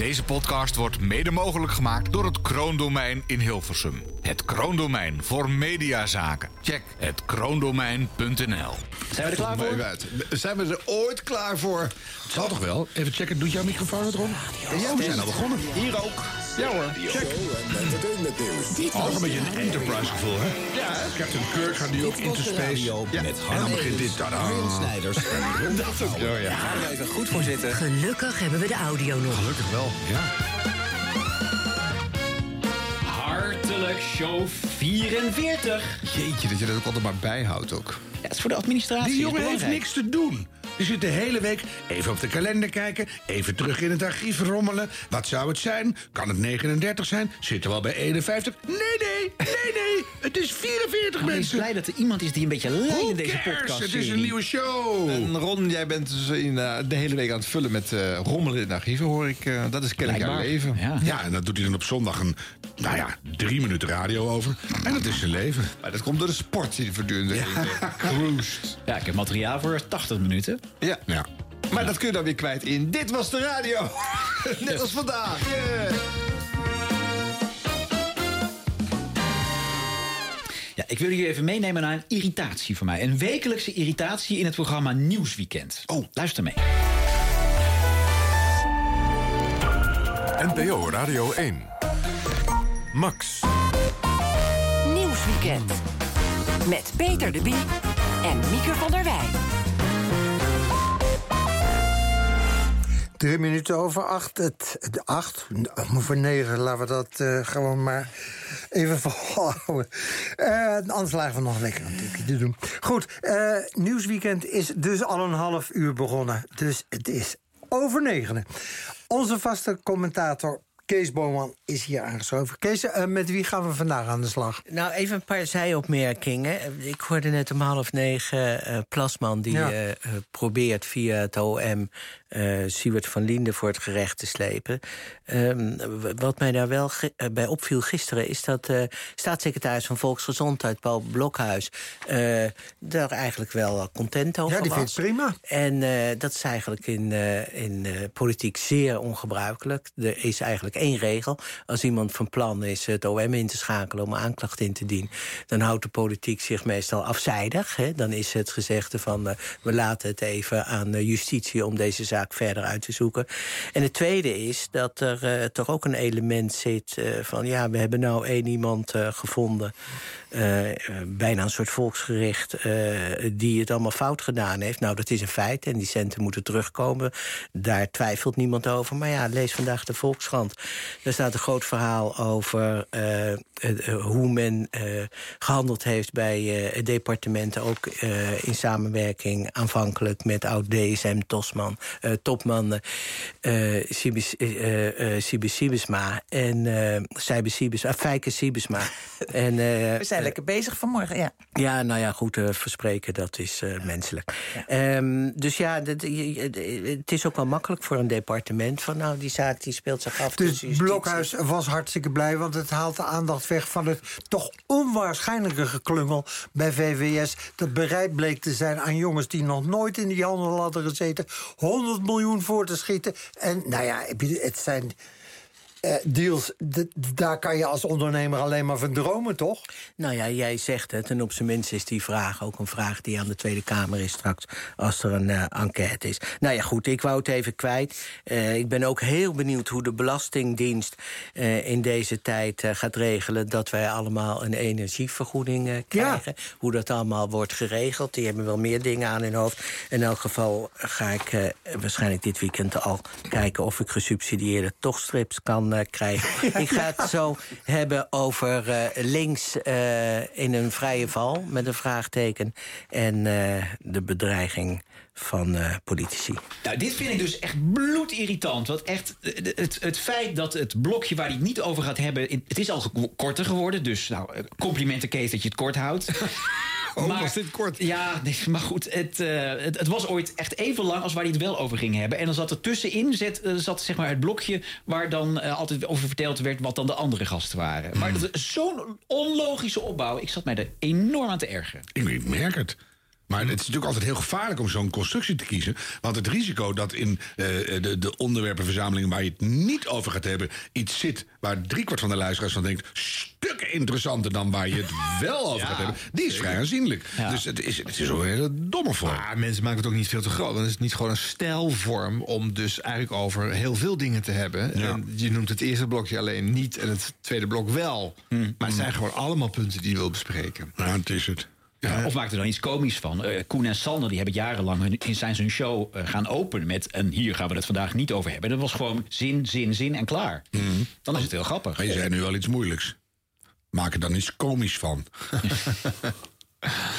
Deze podcast wordt mede mogelijk gemaakt door het Kroondomein in Hilversum. Het Kroondomein voor mediazaken. Check het kroondomein.nl. Zijn we er klaar voor? Zijn we er ooit klaar voor? Het zal toch wel? Even checken, doet jouw microfoon het rond? Ja, we zijn al begonnen. Hier ook. Ja hoor, check. Oh, nog een beetje een Enterprise gevoel, hè? Ja. Captain Kirk gaat nu ook into space. Ja. Met En dan begint dit. Tada. Snijders Dat is ook zo, ja. Gaan we even goed voor zitten. Gelukkig hebben we de audio nog. Gelukkig wel, ja. Show 44. Jeetje, dat je dat ook altijd maar bijhoudt ook. Ja, het is voor de administratie. Die jongen heeft niks te doen. Die zit de hele week even op de kalender kijken... even terug in het archief rommelen. Wat zou het zijn? Kan het 39 zijn? Zitten we al bij 51? Nee, nee, nee, nee. Het is 44 Maar ik mensen. blij dat er iemand is die een beetje leidt in deze podcast. Het is een nieuwe show. En Ron, jij bent dus in, eh, de hele week aan het vullen met eh, rommelen in archieven, hoor ik. eh, dat is kennelijk jouw leven. Ja. Ja, en dat doet hij dan op zondag een, nou ja, drie minuten radio over. En dat is zijn leven. Maar dat komt door de sport die voortdurend ja. cruised. ja, ik heb materiaal voor 80 minuten. Ja. Ja. Maar dat kun je dan weer kwijt in Dit Was De Radio. Net als vandaag. Yeah. Ja, ik wil jullie even meenemen naar een irritatie van mij. Een wekelijkse irritatie in het programma Nieuwsweekend. Oh, luister mee. NPO Radio 1. Max. Met Peter de Bie en Mieke van der Wij. Drie minuten over acht. Het, acht, voor negen, laten we dat eh, gewoon maar even volhouden. Eh anders lagen we nog lekker natuurlijk te doen. Goed, eh, Nieuwsweekend is dus al een half uur begonnen. Dus het is over negenen. Onze vaste commentator Kees Boman is hier aangeschoven. Kees, eh, met wie gaan we vandaag aan de slag? Nou, even een paar zijopmerkingen. Ik hoorde net om half negen eh, Plasman die Ja. eh, probeert via het OM eh Siewert van Linden voor het gerecht te slepen. Ehm, wat mij daar wel eh, bij opviel gisteren is dat eh staatssecretaris van Volksgezondheid Paul Blokhuis daar eigenlijk wel content over Ja, die was. vindt het prima. En dat is eigenlijk in, in politiek zeer ongebruikelijk. Er is eigenlijk één regel. Als iemand van plan is het OM in te schakelen om aanklacht in te dienen... dan houdt de politiek zich meestal afzijdig. Hè? Dan is het gezegde van we laten het even aan justitie... om deze zaak verder uit te zoeken. En het tweede is dat er eh, toch ook een element zit eh, van... ja, we hebben nou één iemand eh, gevonden... bijna een soort volksgericht die het allemaal fout gedaan heeft. Nou, dat is een feit en die centen moeten terugkomen. Daar twijfelt niemand over. Maar ja, lees vandaag de Volkskrant. Daar staat een groot verhaal over hoe men eh, gehandeld heeft bij eh, het departement. Ook in samenwerking aanvankelijk met oud-DSM-topman eh, topman, eh, Sibis, eh, eh, Sibis Sibisma en eh Sijbe Sibis, Fijke Sibisma. en, eh, We zijn lekker bezig vanmorgen, ja. ja, nou ja, goed, eh, verspreken, dat is eh, menselijk. Ehm, dus ja, dat- het is ook wel makkelijk voor een departement... van nou, die zaak die speelt zich af. Dus tussen justitie. Blokhuis was hartstikke blij, want het haalt de aandacht weg van het toch onwaarschijnlijke geklungel bij VWS. Dat bereid bleek te zijn aan jongens die nog nooit in die handel hadden gezeten. 100 miljoen voor te schieten. En nou ja, het zijn eh, deals, daar kan je als ondernemer alleen maar van dromen, toch? Nou ja, jij zegt het. En op zijn minst is die vraag ook een vraag die aan de Tweede Kamer is straks. Als er een eh, enquête is. Nou ja, goed, ik wou het even kwijt. Eh, ik ben ook heel benieuwd hoe de Belastingdienst in deze tijd gaat regelen. dat wij allemaal een energievergoeding krijgen. Hoe dat allemaal wordt geregeld. Die hebben wel meer dingen aan hun hoofd. In elk geval ga ik waarschijnlijk dit weekend al kijken of ik gesubsidieerde tochtstrips kan eh, krijgen. ik ga het zo hebben over eh, links eh, in een vrije val met een vraagteken. En eh, de bedreiging van eh, politici. Nou, dit vind ik dus echt bloedirritant. Want echt, het, het feit dat het blokje waar hij het niet over gaat hebben... het is al korter geworden, dus nou, complimenten Kees dat je het kort houdt. Oh, was dit kort? Ja, nee, maar goed, het, eh, het, het was ooit echt even lang als waar hij het wel over ging hebben. En dan zat er tussenin zet, eh, zat, zeg maar, het blokje waar dan eh, altijd over verteld werd... wat dan de andere gasten waren. Maar is zo'n onlogische opbouw. Ik zat mij er enorm aan te ergeren. Ik merk het. Maar het is natuurlijk altijd heel gevaarlijk om zo'n constructie te kiezen. Want het risico dat in eh, de, de onderwerpenverzamelingen waar je het niet over gaat hebben, iets zit waar driekwart van de luisteraars van denkt. stukken interessanter dan waar je het wel over gaat hebben, die is vrij aanzienlijk. Dus het is, het is een hele domme vorm. Maar mensen maken het ook niet veel te groot. Dan is het niet gewoon een stijlvorm om dus eigenlijk over heel veel dingen te hebben. Ja. En je noemt het eerste blokje alleen niet en het tweede blok wel. Maar het zijn gewoon allemaal punten die je wil bespreken. Nou, het is het. Ja. Of maak er dan iets komisch van. Eh, Koen en Sander die hebben jarenlang hun, in zijn hun show eh, gaan openen met... en hier gaan we het vandaag niet over hebben. Dat was gewoon zin, zin, zin en klaar. Dan is het heel grappig. Maar je zei nu wel iets moeilijks. Maak er dan iets komisch van.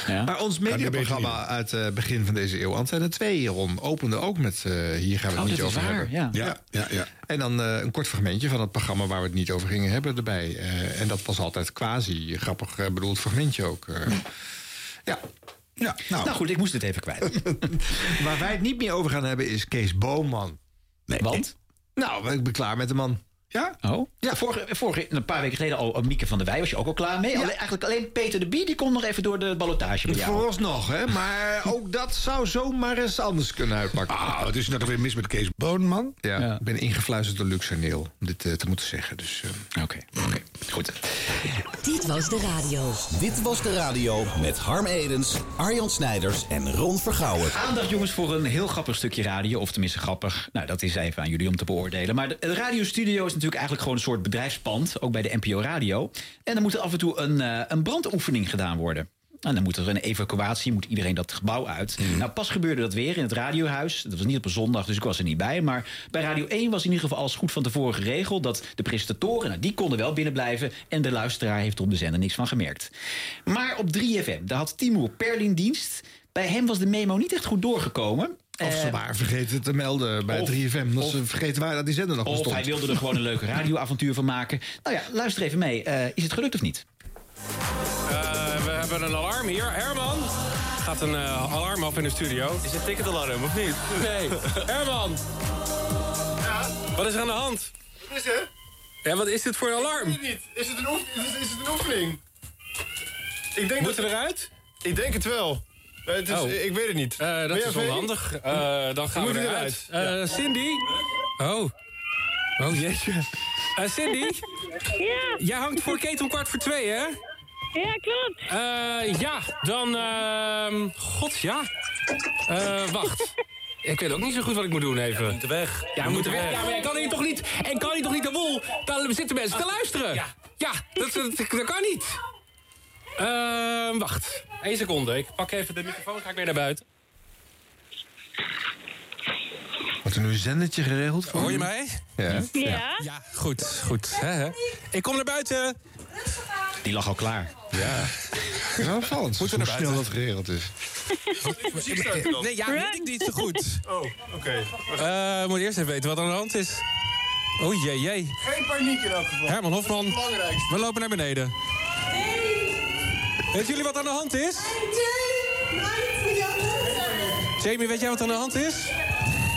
Ja. Maar ons mediaprogramma uit het begin van deze eeuw, Antenne 2, Ron, opende ook met eh, hier gaan we het Oh, niet dat is over waar, hebben. ja. Ja, ja, ja. En dan eh, een kort fragmentje van het programma waar we het niet over gingen hebben erbij. Eh, en dat was altijd quasi grappig eh, bedoeld fragmentje ook. Ja. ja nou, Nou goed, ik moest het even kwijt. Waar wij het niet meer over gaan hebben is Kees Boomman. Nee, Want? Nou, ik ben klaar met de man. Ja? Oh? Ja, vorige, vorige, een paar weken geleden al, Mieke van der Wij was je ook al klaar mee. Alleen, eigenlijk alleen Peter de Bie, die komt nog even door de ballotage bij jou. Vooralsnog, hè? Maar ook dat zou zomaar eens anders kunnen uitpakken. Ah, wat is er nou toch weer mis met Kees Boonman? Ja, Ja. ik ben ingefluisterd door Luxaneel om dit eh, te moeten zeggen. Dus, eh, Oké, oké, goed. Dit was de radio. Dit was de radio met Harm Edens, Arjan Snijders en Ron Vergouwen. Aandacht jongens voor een heel grappig stukje radio. Of tenminste grappig. Nou, dat is even aan jullie om te beoordelen. Maar de, de radiostudio is natuurlijk eigenlijk gewoon een soort bedrijfspand. Ook bij de NPO Radio. En dan moet er af en toe een, eh, een brandoefening gedaan worden. En dan moet er een evacuatie, moet iedereen dat gebouw uit. Nou, pas gebeurde dat weer in het radiohuis. Dat was niet op een zondag, dus ik was er niet bij. Maar bij Radio 1 was in ieder geval alles goed van tevoren geregeld... dat de presentatoren, nou, die konden wel binnen blijven... en de luisteraar heeft op de zender niks van gemerkt. Maar op 3FM, daar had Timoer Perlin dienst. Bij hem was de memo niet echt goed doorgekomen. Of ze Eh, waren vergeten te melden bij of- 3FM. Dat of- ze vergeten waren dat die zender nog Of bestond. hij wilde er gewoon een leuke radioavontuur van maken. Nou ja, luister even mee. Eh, is het gelukt of niet? Eh, we hebben een alarm hier. Herman! Gaat een eh, alarm af in de studio. Is het ticketalarm of niet? Nee. Herman! Wat is er aan de hand? Wat is het? Ja, wat is dit voor een Ik alarm? weet het niet. Is het een, oef is het, is het een oefening? Ik denk Moeten we eruit? Ik denk het wel. Eh, Het is, Oh. Ik weet het niet. Eh, dat is onhandig. Eh dan gaan Moet we eruit. eruit? Eh, Cindy? Oh. Oh, jeetje. Eh, Cindy? Ja, Jij hangt voor Kate om kwart voor twee, hè? ja, klopt. Eh, ja, dan... ehm God, ja. Eh, wacht. Ik weet ook niet zo goed wat ik moet doen even. We moeten weg. Ja, we moeten weg. Ja, maar ik kan hier toch niet... En kan hier toch niet de wol... Dan zitten mensen te luisteren. Ja, ja dat, dat, dat kan niet. Ehm, wacht. Eén seconde. Ik pak even de microfoon. Ga ik weer naar buiten. Wordt er nu een zendertje geregeld voor? Hoor je mij? Ja. Ja, Ja, goed, goed. Hè, hè. Ik kom naar buiten. Die lag al klaar. Ja. Wel opvallend hoe snel buiten? dat geregeld is. Nee, ja, weet ik niet zo goed. Oh, oké. Eh, moet eerst even weten wat er aan de hand is. Oh jee, jee. Geen paniek in elk geval. Herman Hofman, we lopen naar beneden. Weten jullie wat aan de hand is? Jamie, weet jij wat aan de hand is?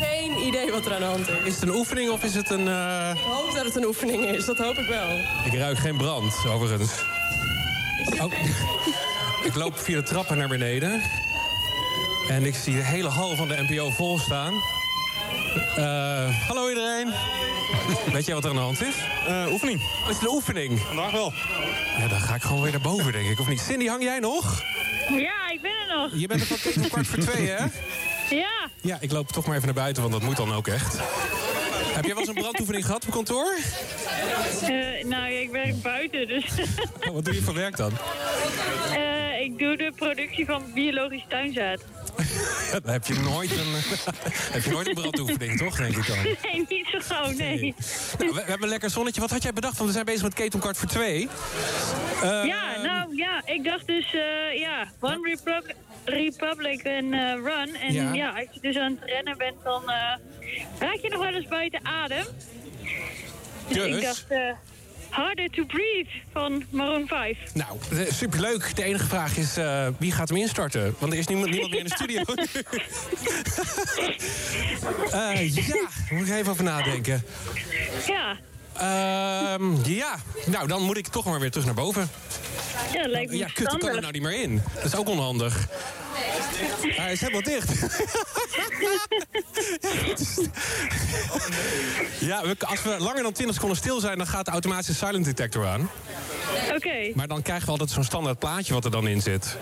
Geen idee wat er aan de hand is. Is het een oefening of is het een... eh, Ik hoop dat het een oefening is, dat hoop ik wel. Ik ruik geen brand, overigens. Oh. ik loop via de trappen naar beneden. En ik zie de hele hal van de NPO vol staan. Eh, hallo iedereen. Weet jij wat er aan de hand is? oefening. Is het een oefening? Vandaag wel. Ja, dan ga ik gewoon weer naar boven, denk ik. Of niet? Cindy, hang jij nog? ja, ik ben er nog. Je bent er van tegen kwart voor twee, hè? Ja, Ja, ik loop toch maar even naar buiten, want dat moet dan ook echt. Heb jij wel eens een brandoefening gehad op kantoor? Eh, nou ja, ik werk buiten, dus Oh, wat doe je voor werk dan? eh, ik doe de productie van biologisch tuinzaad. Dan heb je nooit een, heb je nooit een brandoefening, toch? Denk ik dan. Nee, niet zo gauw, nee. Nou, we, we hebben een lekker zonnetje. Wat had jij bedacht? Want we zijn bezig met kwart voor twee. Eh, Ja, nou ja, ik dacht dus, eh, ja, One Republic, Republic en eh, Run. En Ja. ja. als je dus aan het rennen bent, dan raak je nog wel eens buiten adem. Dus, Dus? ik dacht, eh, Harder to Breathe van Maroon 5. Nou, eh, superleuk. De enige vraag is, eh, wie gaat hem instarten? Want er is niemand, niemand meer in de studio. Eh, ja, moet ik even over nadenken. Ja, ja, nou dan moet ik toch maar weer terug naar boven. ja lijkt me Ja, kut, ik kan er nou niet meer in. Dat is ook onhandig. Hij is helemaal dicht. ja, als we langer dan 20 seconden stil zijn, dan gaat de automatische silent detector aan. Oké. Maar dan krijgen we altijd zo'n standaard plaatje wat er dan in zit.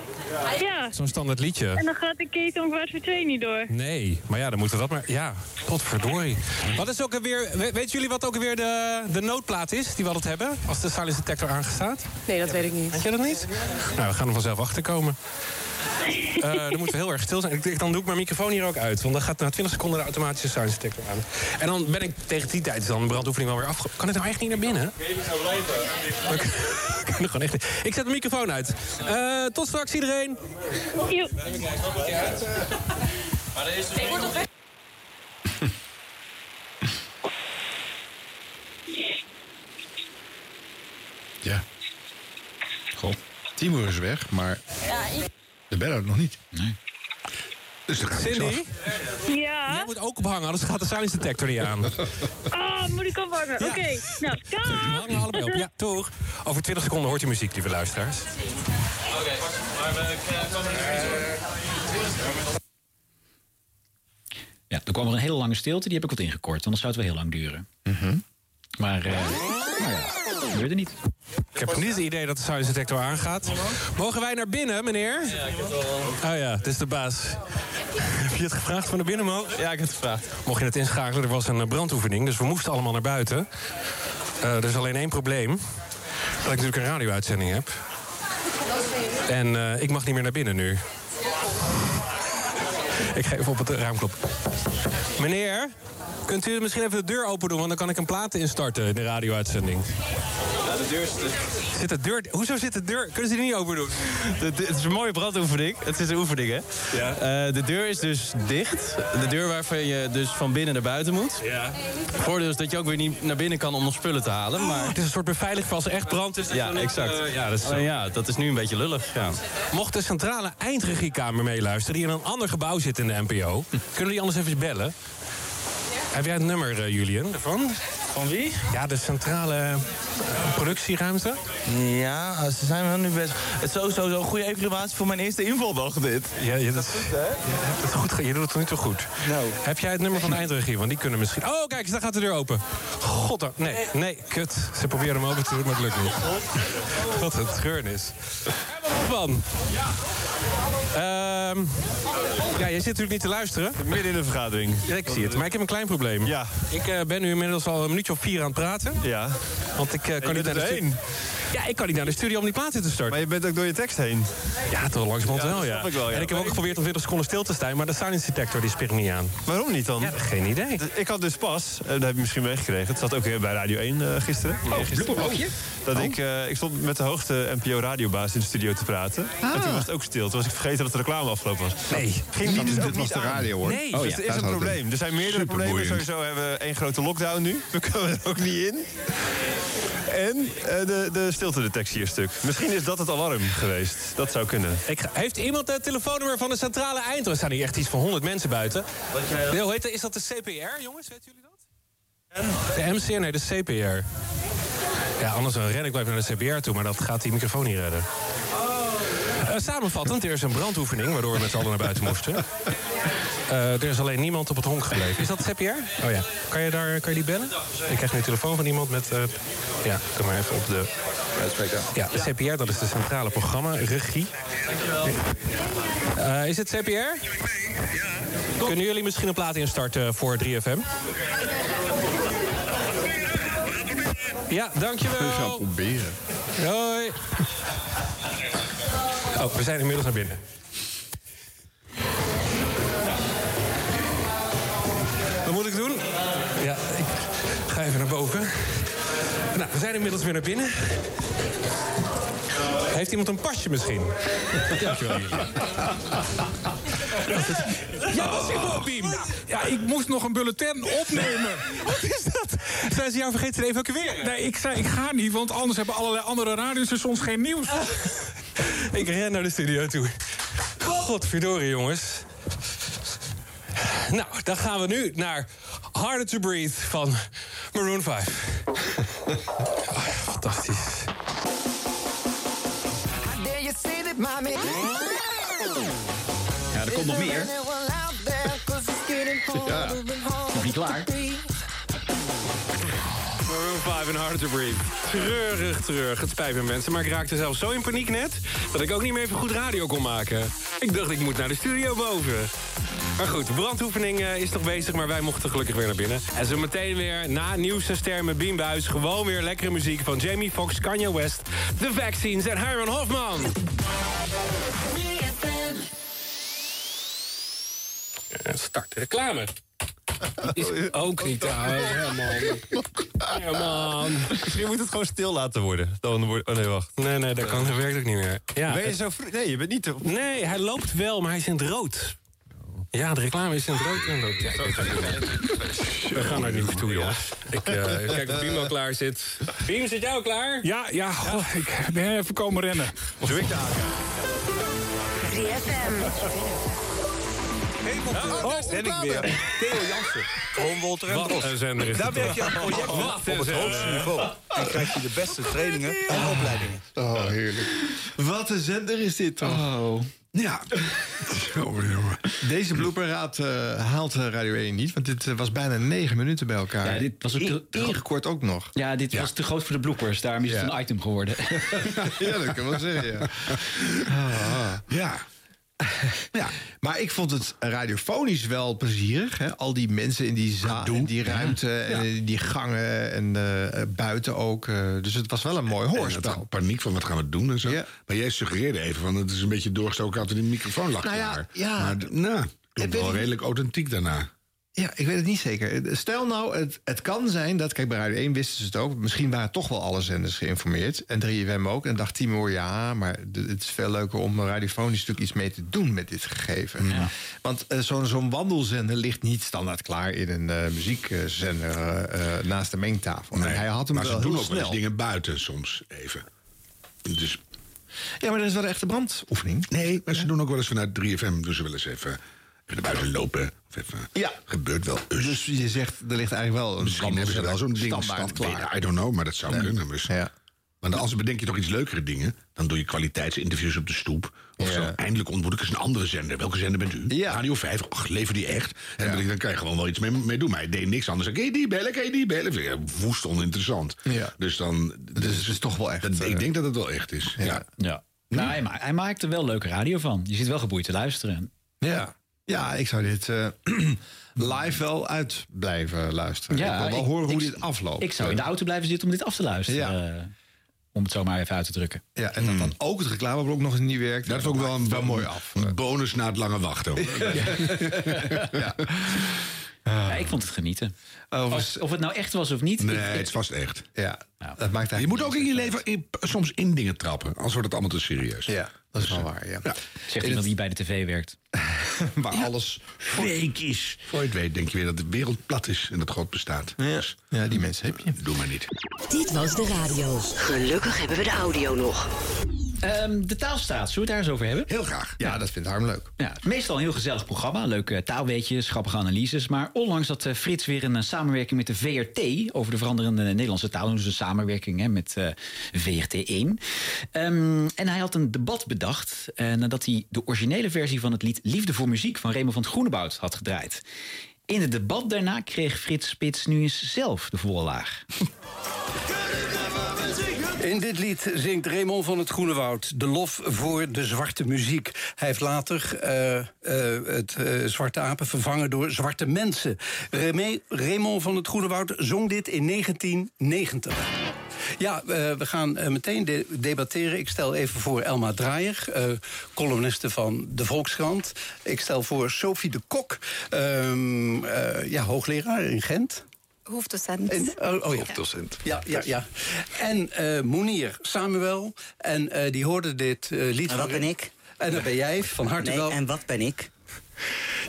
Ja. Zo'n standaard En liedje. dan gaat de keten om kwart voor twee niet door. Nee, maar ja, dan moeten we dat maar... Ja, potverdorie. Wat is ook alweer... we- Weten jullie wat ook alweer de, de noodplaat is die we altijd hebben? Als de silent detector aangestaat? Nee, dat weet ik niet. Weet jij dat niet? Nou, we gaan er vanzelf achter komen. Eh, dan moeten we heel erg stil zijn. Ik, dan doe ik mijn microfoon hier ook uit. Want dan gaat na 20 seconden de automatische silence detector aan. En dan ben ik tegen die tijd is dan de brandoefening wel weer afge... Kan het nou echt niet naar binnen? Ik kan er gewoon echt niet. Ik zet de microfoon uit. Eh, tot straks iedereen. Ik word op weg. Ja. Goh. Timur is weg, maar de beller nog niet. Nee. Dus dan gaat niks Cindy? af. Ja? Jij moet ook ophangen, anders gaat de silence detector niet aan. Ah, moet ik ophangen? Ja. Oké. Nou, dag. Hangen allebei op. Ja, toch. Over 20 seconden hoort u muziek, lieve luisteraars. Ja, er kwam er een hele lange stilte, die heb ik wat ingekort. Anders zou het wel heel lang duren. Maar, eh nou ja, dat gebeurde niet. Ik heb niet het idee dat de silence detector aangaat. Mogen wij naar binnen, meneer? Ja, ik heb het al. Oh ja, het is de baas. Heb je het gevraagd van naar binnen mogen? Ja, ik heb het gevraagd. Mocht je het inschakelen, er was een eh, brandoefening, dus we moesten allemaal naar buiten. Eh, er is alleen één probleem. Dat ik natuurlijk een radio-uitzending heb. En eh, ik mag niet meer naar binnen nu. Ik ga even op het raam kloppen. Meneer, kunt u misschien even de deur open doen? Want dan kan ik een plaat instarten in de radio-uitzending. De deur is... Zit de deur... Hoezo zit de deur... Kunnen ze die niet open doen? De, de- het is een mooie brandoefening. Het is een oefening, hè? Ja. Eh, de deur is dus dicht. De deur waarvan je dus van binnen naar buiten moet. Ja. Voordeel is dat je ook weer niet naar binnen kan om nog spullen te halen. Maar... Het is een soort beveiliging voor als er echt brand is. Ja, exact. eh, ja, dat is ja, dat is nu een beetje lullig. Ja. Mocht de centrale eindregiekamer meeluisteren... die in een ander gebouw zit in de NPO... kunnen die anders even bellen? Heb jij het nummer, eh, Julian, ervan? Van wie? Ja, de centrale eh, productieruimte. Ja, ze zijn wel nu bezig. Het is sowieso een goede evaluatie voor mijn eerste invaldag, dit. Ja, ja, dat, je het goed, ge- je doet het niet zo goed. Nou. Heb jij het nummer van de eindregie? Want die kunnen misschien... Oh, kijk eens, daar gaat de deur open. God, daar- nee, nee, kut. Ze proberen hem open te doen, maar het lukt niet. Wat een treurnis. Van. Ehm ja, je zit natuurlijk niet te luisteren. Midden in de vergadering. Ja, ik zie het, maar ik heb een klein probleem. Ja. Ik eh, ben nu inmiddels al een minuutje of vier aan het praten. Ja. Want ik eh, kan de erheen. stu- Ja, ik kan niet naar de studio om die plaat in te starten. Maar je bent ook door je tekst heen. Ja, toch langzamerhand Ja, wel, dat ja. snap ik wel, ja. En ik heb ook geprobeerd om 20 seconden stil te staan, maar de silence detector die springt niet aan. Waarom niet dan? Ja, geen idee. Ik had dus pas, eh, dat heb je misschien meegekregen. Het zat ook weer bij Radio 1 eh, gisteren. blooperblokje? Dat Oh. ik, eh, ik stond met de hoogste NPO-radiobaas in de studio te praten. En toen was het ook stil. Toen was ik vergeten dat de reclame afgelopen was. Nee. Ging niet, dus dit ook was niet de aan. radio, hoor. Nee. Oh, dus ja, er is een probleem. Er zijn meerdere problemen. Sowieso hebben we één grote lockdown nu. We komen er ook niet in. En eh, de, de stiltedetectie is stuk. Misschien is dat het alarm geweest. Dat zou kunnen. Ik ga- heeft iemand het telefoonnummer van de centrale eind? Er staan hier echt iets van 100 mensen buiten. Heet dat? Is dat de CPR, jongens? Weten jullie dat? De MCR? Nee, de CPR. Ja, anders dan ren ik wel even naar de CPR toe, maar dat gaat die microfoon niet redden. Eh, samenvattend, er is een brandoefening waardoor we met z'n allen naar buiten moesten. Eh, er is alleen niemand op het honk gebleven. Is dat CPR? Oh ja. Kan je, daar, kan je die bellen? Ik krijg nu een telefoon van iemand met... eh, ja, kom maar even op de... Ja, de CPR, dat is de centrale programma, regie. Eh, is het CPR? Kunnen jullie misschien een plaat instarten voor 3FM? Ja, dankjewel. Ik ga proberen. Hoi. Oh, we zijn inmiddels naar binnen. Wat moet ik doen? Ja, ik ga even naar boven. Nou, we zijn inmiddels weer naar binnen. Heeft iemand een pasje misschien? Dankjewel. Ja, wat is Biem? Ja, ik moest nog een bulletin opnemen. Wat is dat? Zijn ze jou vergeten te evacueren? Nee, ik zei ik ga niet, want anders hebben allerlei andere radiostations geen nieuws. Ik ren naar de studio toe. Godverdorie, jongens. Nou, dan gaan we nu naar Harder to Breathe van Maroon 5. Ah, fantastisch. Ja, komt nog meer. Ja. Nog niet klaar. Maroon 5 en Hard to Breathe. Treurig, treurig. Het spijt me mensen, maar ik raakte zelf zo in paniek net... dat ik ook niet meer even goed radio kon maken. Ik dacht, ik moet naar de studio boven. Maar goed, de brandoefening eh, is nog bezig, maar wij mochten gelukkig weer naar binnen. En zo meteen weer, na nieuwste ster met Beambuis... gewoon weer lekkere muziek van Jamie Foxx, Kanye West... The Vaccines en Herman Hofman. En start de reclame. Is ook niet uit. Ja, man. Misschien moet het gewoon stil laten worden. Oh nee, wacht. Nee, nee, dat kan. Dat werkt ook niet meer. Ja, ben je zo Nee, je bent niet... te- Nee, hij loopt wel, maar hij is in het rood. Ja, de reclame is in het rood. en We gaan er niet toe, jongens. Ik eh, kijk of Piem al klaar zit. Biem, zit jou klaar? Ja, ja, oh, ik ben even komen rennen. Zo ik de 3FM. Hemeltoren. Oh, ben ik weer. Theo Jansen. Kroonwolter en Daar werk je aan op het hoogste niveau. En krijg je de beste oh, trainingen en opleidingen. Oh, heerlijk. Wat een zender is dit toch? Oh. Ja. Deze blooperraad eh, haalt eh, Radio 1 niet. Want dit eh, was bijna negen minuten bij elkaar. Ja, dit was ook te, ook nog. Ja, dit was te groot voor de bloopers. Daarom is het een item geworden. ja, dat kan wel zeggen, ja. Ah. Ja. ja. Maar ik vond het radiofonisch wel plezierig. Hè? Al die mensen in die zaal, in die ruimte, en in die gangen en eh, buiten ook. eh, dus het was wel een mooi hoorspel. paniek van wat gaan we doen en zo. Ja. Maar jij suggereerde even van het is een beetje doorgestoken altijd in de microfoon lag Nou ja. Maar nou, klonk wel redelijk authentiek daarna. Ja, ik weet het niet zeker. Stel nou, het, het kan zijn dat... Kijk, bij Radio 1 wisten ze het ook. Misschien waren toch wel alle zenders geïnformeerd. En 3FM ook. En dacht Timo, ja, maar het is veel leuker... om radiofonisch natuurlijk iets mee te doen met dit gegeven. Want eh, zo'n zo'n wandelzender ligt niet standaard klaar... in een eh, muziekzender eh, naast de mengtafel. En hij had hem maar wel ze doen ook wel eens dingen buiten soms even. Dus, Ja, maar dat is wel echt de brandoefening. nee, maar ze doen ook wel eens vanuit 3FM. Dus ze willen eens even naar buiten lopen. Of even, Ja. Gebeurt wel eens. Dus je zegt, er ligt eigenlijk wel een Misschien hebben ze wel zo'n ding stand, klaar. I don't know, maar dat zou kunnen. Dus. Ja. Maar als bedenk je toch iets leukere dingen. Dan doe je kwaliteitsinterviews op de stoep. Of Ja. zo. Eindelijk ontmoet ik eens een andere zender. Welke zender bent u? Ja. Radio 5. Ach, lever die echt? En dan, dan kan je gewoon wel iets mee, mee doen. Maar hij deed niks anders. Kan je die bellen? Kan je die bellen? Ik Woest oninteressant. Ja. Dus dan... Dus het is toch wel echt... dat- eh, ik denk dat het wel echt is. Ja. ja. Nou, hij, ma hij maakt er wel leuke radio van. Je zit wel geboeid te luisteren. Ja. Ja, ik zou dit eh, live wel uit blijven luisteren. Ja, ik wil wel ik- horen hoe ik- dit afloopt. Ik zou in de auto blijven zitten om dit af te luisteren. eh, om het zomaar even uit te drukken. Ja, en dat dan ook het reclameblok nog eens niet werkt. Dat is ook wel een, wel mooi af. een bonus na het lange wachten. Ja, ik vond het genieten. Of, of het nou echt was of niet. Nee, ik- ik- het is vast echt. Ja, Nou. dat maakt Je moet ook in je leven in- soms in dingen trappen. Anders wordt het allemaal te serieus. Ja, dat is wel waar, ja. Ja. Zegt iemand die bij de tv werkt. Waar alles... Fake is. Voor je het weet denk je weer dat de wereld plat is en dat God bestaat. Dus Ja, die mensen heb je. doe maar niet. Dit was de radio. Gelukkig hebben we de audio nog. Ehm, de taalstaat, zullen we het daar eens over hebben? Heel graag. Ja, dat vindt Harm leuk. Ja, meestal een heel gezellig programma. Leuke taalweetjes, grappige analyses. Maar onlangs had eh, Frits weer een eh, samenwerking met de VRT... over de veranderende Nederlandse taal. Dus een samenwerking hè, met eh, VRT1. Ehm, en hij had een debat bedacht... eh, nadat hij de originele versie van het lied... Liefde voor Muziek van Raymond van het Groeneboud had gedraaid. In het debat daarna kreeg Frits Spits nu eens zelf de volle laag. In dit lied zingt Raymond van het Groene Woud de lof voor de zwarte muziek. Hij heeft later eh, eh, het eh, Zwarte Apen vervangen door Zwarte Mensen. Raymond van het Groene Woud zong dit in 1990. Ja, we gaan meteen de- debatteren. Ik stel even voor Elma Draaier, eh, columniste van de Volkskrant. Ik stel voor Sophie de Kok, ehm, eh, ja, hoogleraar in Gent. Hoofddocent. En, oh, oh ja. Hoofddocent. Ja, ja, ja. En eh Moenier Samuel. En eh, die hoorde dit eh, lied En wat van... ben ik? En dat ben jij, van harte Nee, wel. en wat ben ik?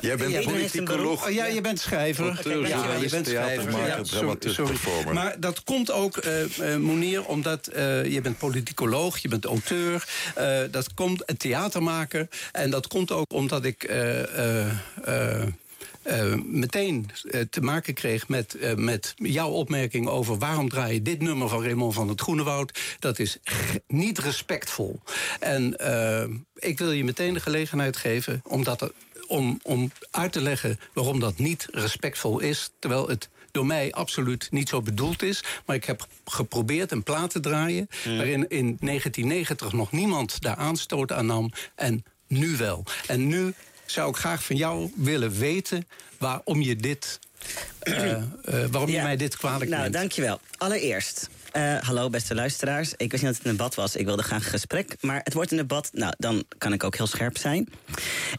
Jij bent politicoloog. Oh, ja, je bent schrijver. Auteur, ja, je bent schrijver. Ja, sorry, sorry. Maar dat komt ook, eh eh Monier, omdat eh, je bent politicoloog, je bent auteur. eh, dat komt een theatermaker. En dat komt ook omdat ik... eh, meteen eh, te maken kreeg met, eh, met jouw opmerking over waarom draai je dit nummer van Raymond van het Groenewoud. Dat is niet respectvol. En ik wil je meteen de gelegenheid geven, omdat er om, om uit te leggen waarom dat niet respectvol is. Terwijl het door mij absoluut niet zo bedoeld is. Maar ik heb geprobeerd een plaat te draaien... waarin in 1990 nog niemand daar aanstoot aan nam. En nu wel. En nu zou ik graag van jou willen weten... waarom je dit... eh, eh, waarom je mij dit kwalijk Nou, neemt. dankjewel. Allereerst, eh, hallo beste luisteraars. Ik wist niet dat het een debat was. Ik wilde graag een gesprek. Maar het wordt een debat. Nou, dan kan ik ook heel scherp zijn.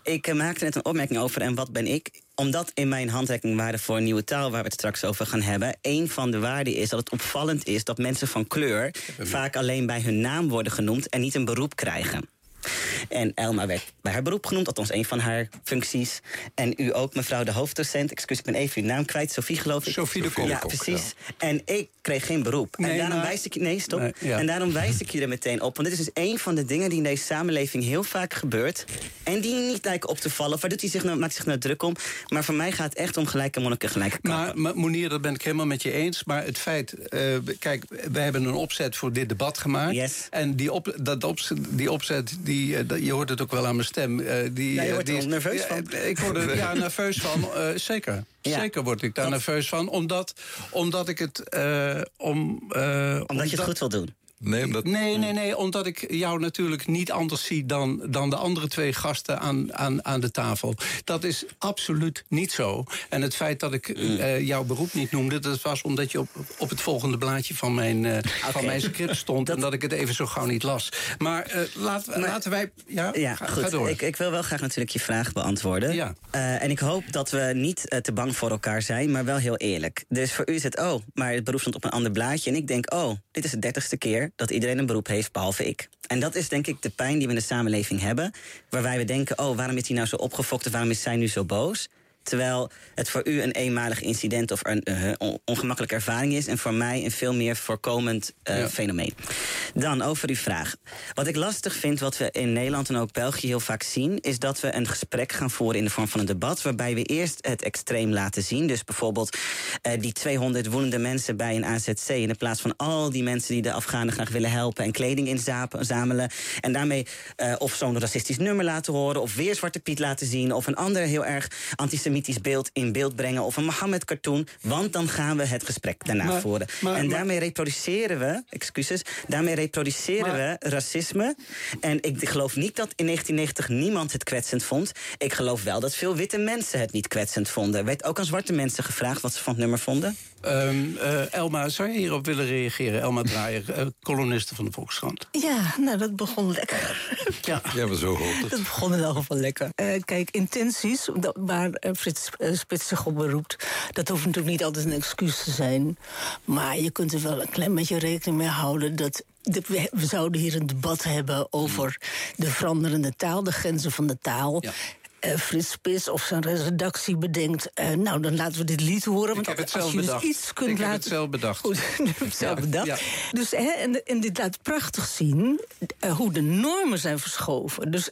Ik maakte net een opmerking over en wat ben ik? Omdat in mijn handreikingwaarde voor een nieuwe taal... waar we het straks over gaan hebben... een van de waarden is dat het opvallend is... dat mensen van kleur vaak alleen bij hun naam worden genoemd... en niet een beroep krijgen. En Elma werd bij haar beroep genoemd, althans een van haar functies. En u ook, mevrouw de hoofddocent. Excuus, ik ben even uw naam kwijt. Sophie, geloof ik. Sophie de Kok. Ja, precies. En ik kreeg geen beroep. Nee, en daarom maar- wijs ik je... Nee, stop. Nee, ja. En daarom wijs ik je er meteen op. Want dit is dus een van de dingen die in deze samenleving heel vaak gebeurt. En die niet lijken op te vallen. Waar doet hij zich nou, maakt zich nou druk om? Maar voor mij gaat het echt om gelijke monniken, gelijke kappen. Maar, Monier, dat ben ik helemaal met je eens. Maar het feit, eh, kijk, we hebben een opzet voor dit debat gemaakt. En die, op, dat opzet, die opzet, die, eh, je hoort het ook wel aan mijn stem. eh, die, Ja, je eh, wordt die er nerveus Ja, van. Ik word er ja, nerveus van, zeker. Ja. Zeker word ik daar nerveus van, omdat, omdat ik het... om, Omdat je het goed wil doen. Nee, omdat... Nee, nee, nee, omdat ik jou natuurlijk niet anders zie dan, dan de andere twee gasten aan, aan, aan de tafel. Dat is absoluut niet zo. En het feit dat ik eh, jouw beroep niet noemde, dat was omdat je op, op het volgende blaadje van mijn, eh, van mijn script stond. En dat ik het even zo gauw niet las. Maar eh, laat, laten wij. Ja, Ja, ga, goed. ga door. Ik, ik wil wel graag natuurlijk je vraag beantwoorden. Ja. Eh, en ik hoop dat we niet te bang voor elkaar zijn, maar wel heel eerlijk. Dus voor u is het, oh, maar het beroep stond op een ander blaadje. En ik denk, oh, dit is de dertigste keer dat iedereen een beroep heeft, behalve ik. En dat is denk ik de pijn die we in de samenleving hebben. Waarbij we denken, oh, waarom is hij nou zo opgefokt of waarom is zij nu zo boos? Terwijl het voor u een eenmalig incident of een on- ongemakkelijke ervaring is. En voor mij een veel meer voorkomend eh, Ja. fenomeen. Dan over uw vraag. Wat ik lastig vind, wat we in Nederland en ook België heel vaak zien, is dat we een gesprek gaan voeren in de vorm van een debat. Waarbij we eerst het extreem laten zien. Dus bijvoorbeeld eh, die 200 woedende mensen bij een AZC. In plaats van al die mensen die de Afghanen graag willen helpen en kleding inzamelen. En daarmee of zo'n racistisch nummer laten horen. Of weer Zwarte Piet laten zien. Of een ander heel erg antisemitisch beeld in beeld brengen. Of een Mohammed-cartoon. Want dan gaan we het gesprek daarna Maar- voeren. maar- en daarmee reproduceren we, excuses, daarmee reproduceren we racisme. En ik geloof niet dat in 1990 niemand het kwetsend vond. Ik geloof wel dat veel witte mensen het niet kwetsend vonden. Er werd ook aan zwarte mensen gevraagd wat ze van het nummer vonden. Ehm, eh, Elma, zou je hierop willen reageren? Elma Draaier, columniste van de Volkskrant. Ja, nou, dat begon lekker. Ja, ja maar zo hoort Dat begon in elk geval lekker. Eh, kijk, intenties, dat- waar Frits Spits zich op beroept... dat hoeft natuurlijk niet altijd een excuus te zijn. Maar je kunt er wel een klein beetje rekening mee houden... dat de- we, we zouden hier een debat hebben over de veranderende taal... de grenzen van de taal... Eh, Frits Spits of zijn redactie bedenkt... eh, nou, dan laten we dit lied horen. Want heb het als zelf je dus iets kunt Ik heb laten... het zelf bedacht. Goed, het zelf bedacht. ja. Dus, hè, en, en dit laat prachtig zien eh, hoe de normen zijn verschoven. Dus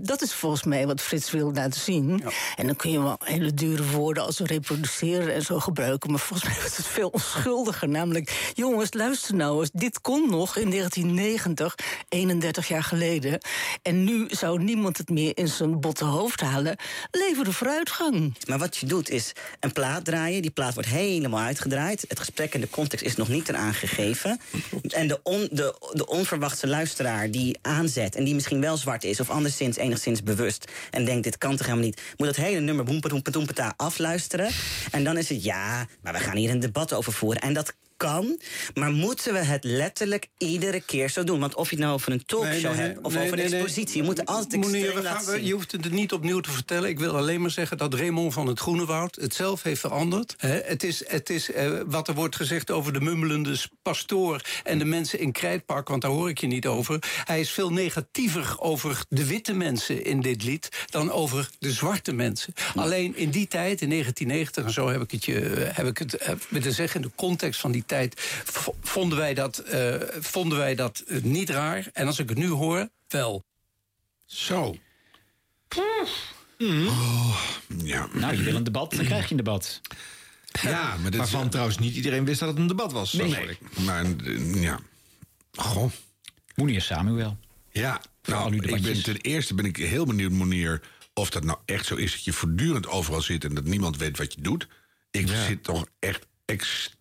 dat is volgens mij wat Frits wil laten zien. En dan kun je wel hele dure woorden als reproduceren en zo gebruiken. Maar volgens mij is het veel onschuldiger. Namelijk, jongens, luister nou eens. Dit kon nog in 1990, 31 jaar geleden. En nu zou niemand het meer in zijn botte hoofd Lever de vooruitgang. Maar wat je doet is een plaat draaien. Die plaat wordt helemaal uitgedraaid. Het gesprek en de context is nog niet eraan gegeven. En de, on, de, de onverwachte luisteraar die aanzet... en die misschien wel zwart is of anderszins enigszins bewust... en denkt, dit kan toch helemaal niet... moet dat hele nummer boempedoempetoempeta afluisteren. En dan is het, ja, maar we gaan hier een debat over voeren. En dat kan, maar moeten we het letterlijk iedere keer zo doen? Want of je het nou over een talkshow Nee, nee, nee, hebt of nee, over een expositie... je moet altijd Meneer, we gaan, we- je hoeft het niet opnieuw te vertellen. Ik wil alleen maar zeggen dat Raymond van het Groenewoud het zelf heeft veranderd. Het is, het is eh, wat er wordt gezegd over de mummelende pastoor en de mensen in Krijtpark, want daar hoor ik je niet over. Hij is veel negatiever over de witte mensen in dit lied dan over de zwarte mensen. Alleen in die tijd, in 1990 en zo heb ik het, je, heb ik het eh, willen zeggen, in de context van die tijd vonden wij dat, eh, vonden wij dat eh, niet raar. En als ik het nu hoor, wel. Zo. ja. Nou, je wil een debat, dan krijg je een debat. Ja, maar dit Waarvan trouwens niet iedereen wist dat het een debat was. Nee. Maar eh, ja. Goh. Monier Samuel. Ja, nou, ik ben, ten eerste ben ik heel benieuwd, Monier... of dat nou echt zo is dat je voortdurend overal zit en dat niemand weet wat je doet. Ik zit toch echt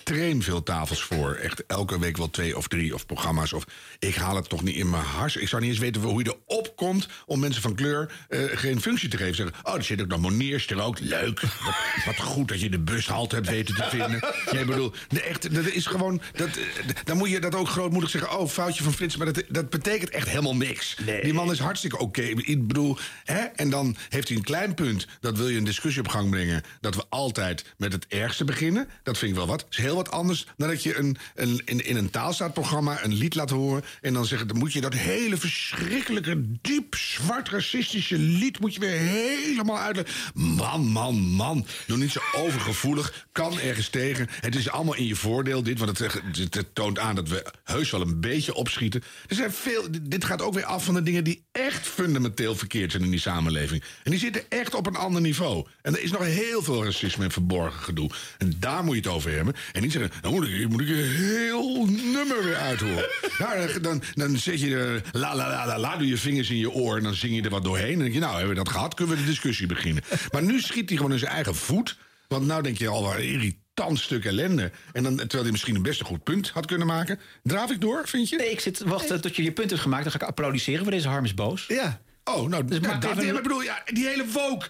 extreem veel tafels voor. Echt elke week wel twee of drie of programma's. Of ik haal het toch niet in mijn hars. Ik zou niet eens weten hoe je erop komt om mensen van kleur eh, geen functie te geven. Zeggen, oh, er zit ook nog Moniers er ook. Leuk. Wat, wat goed dat je de bushalte hebt weten te vinden. Nee, ik bedoel, echt, dat is gewoon. Dat, eh, dan moet je dat ook grootmoedig zeggen. Oh, foutje van Frits. Maar dat, dat betekent echt helemaal niks. Die man is hartstikke oké. Ik bedoel, hè? En dan heeft hij een klein punt. Dat wil je een discussie op gang brengen. Dat we altijd met het ergste beginnen. Dat vind ik wel wat. Dat is heel wat anders dan dat je een, in, in een taalstaatprogramma een lied laat horen. En dan zeggen, dan moet je dat hele verschrikkelijke, diep zwart racistische lied. moet je weer helemaal uitleggen. Man, man, man. Doe niet zo overgevoelig. Kan ergens tegen. Het is allemaal in je voordeel, dit. Want het toont aan dat we heus wel een beetje opschieten. Er zijn veel, dit gaat ook weer af van de dingen die echt fundamenteel verkeerd zijn in die samenleving. En die zitten echt op een ander niveau. En er is nog heel veel racisme en verborgen gedoe. En daar moet je het over hebben. En niet zeggen, dan moet ik, moet ik een heel nummer weer uithoren. nou, dan, dan, zet je eh, la la la la la, doe je vingers in je oor en dan zing je er wat doorheen. En dan denk je, nou, hebben we dat gehad, kunnen we de discussie beginnen. Maar nu schiet hij gewoon in zijn eigen voet. Want nou denk je al, wat een irritant stuk ellende. En dan, terwijl hij misschien een best een goed punt had kunnen maken. Draaf ik door, vind je? Nee, ik zit wachten tot je je punt hebt gemaakt. Dan ga ik applaudisseren voor deze Harm is boos. Ja. Oh, nou, Dus maar dat, bedoel, ja, die hele woke.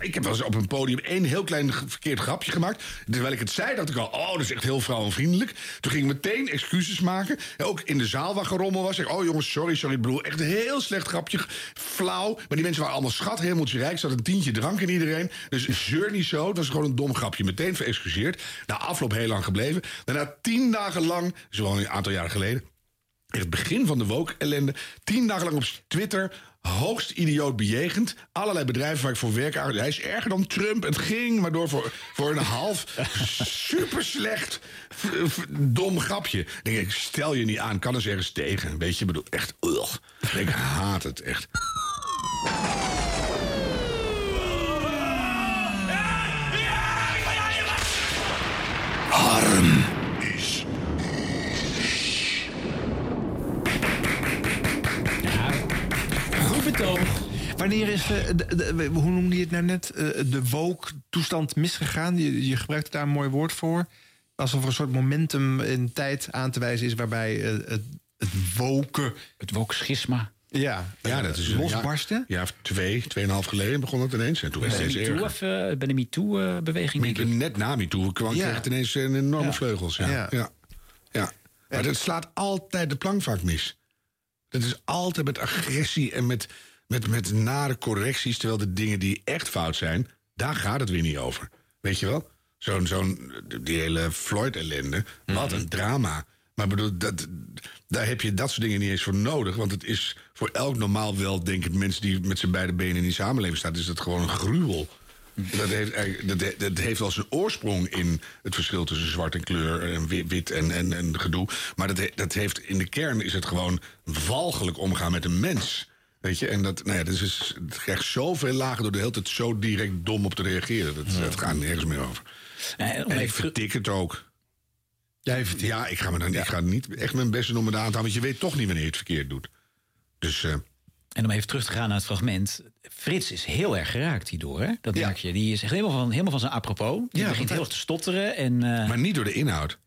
Ik, heb wel eens op een podium één heel klein verkeerd grapje gemaakt. Terwijl ik het zei, dacht ik al, oh, dat is echt heel vrouwenvriendelijk. Toen ging ik meteen excuses maken. En ook in de zaal waar gerommel was. Ik, oh jongens, sorry, sorry, ik bedoel, echt een heel slecht grapje. Flauw. Maar die mensen waren allemaal schat, hemeltje rijk. Zat een tientje drank in iedereen. Dus zeur niet zo. Dat was gewoon een dom grapje. Meteen verexcuseerd. Na afloop heel lang gebleven. Daarna tien dagen lang, zo'n een aantal jaren geleden het begin van de woke-ellende... tien dagen lang op Twitter hoogst idioot bejegend. Allerlei bedrijven waar ik voor werk... Hij is erger dan Trump. Het ging maar door voor, voor een half super slecht dom grapje. Denk ik, stel je niet aan, kan eens ergens tegen. Weet je, bedoel, echt... Ugh. Ik haat het, echt. Wanneer is, de, de- de- hoe noemde je het nou net, eh, de woke-toestand misgegaan? Je, je gebruikte daar een mooi woord voor. Alsof er een soort momentum in tijd aan te wijzen is... waarbij eh, het, het woken... Het woke-schisma. Ja, Ja, dat is een losbarsten. Ja, ja, twee, tweeënhalf geleden begon het ineens. En toen was het steeds erger. of eh, bij de MeToo-beweging, denk ik. Net na MeToo kwam Ja. kreeg het ineens een enorme Ja. vleugels. Ja. Ja. Ja. Ja. Maar dat slaat altijd de plank vaak mis. Dat is altijd met agressie en met, met, met nare correcties... terwijl de dingen die echt fout zijn, daar gaat het weer niet over. Weet je wel? Zo'n, zo'n, die hele Floyd-ellende, wat een drama. Maar bedoel, dat, daar heb je dat soort dingen niet eens voor nodig. Want het is voor elk normaal weldenkend mens... die met zijn beide benen in die samenleving staat... is dat gewoon een gruwel. Dat heeft, dat, dat heeft wel zijn oorsprong in het verschil tussen zwart en kleur en wi- wit en, en, en gedoe. Maar dat, dat heeft in de kern is het gewoon walgelijk omgaan met een mens. Weet je, en dat, nou ja, dus is, het krijgt zoveel lagen door de hele tijd zo direct dom op te reageren. Dat, dat gaat nergens meer over. En ik vertik het ook. Jij vertikt. Ja, ik ga, me dan, ik ga niet echt mijn beste om me aan te houden, want je weet toch niet wanneer je het verkeerd doet. Dus eh, En om even terug te gaan naar het fragment. Frits is heel erg geraakt hierdoor, hè? Dat merk je. Die is echt helemaal van, helemaal van zijn apropos. Die Ja, begint heel erg te stotteren. En, eh, maar niet door de inhoud.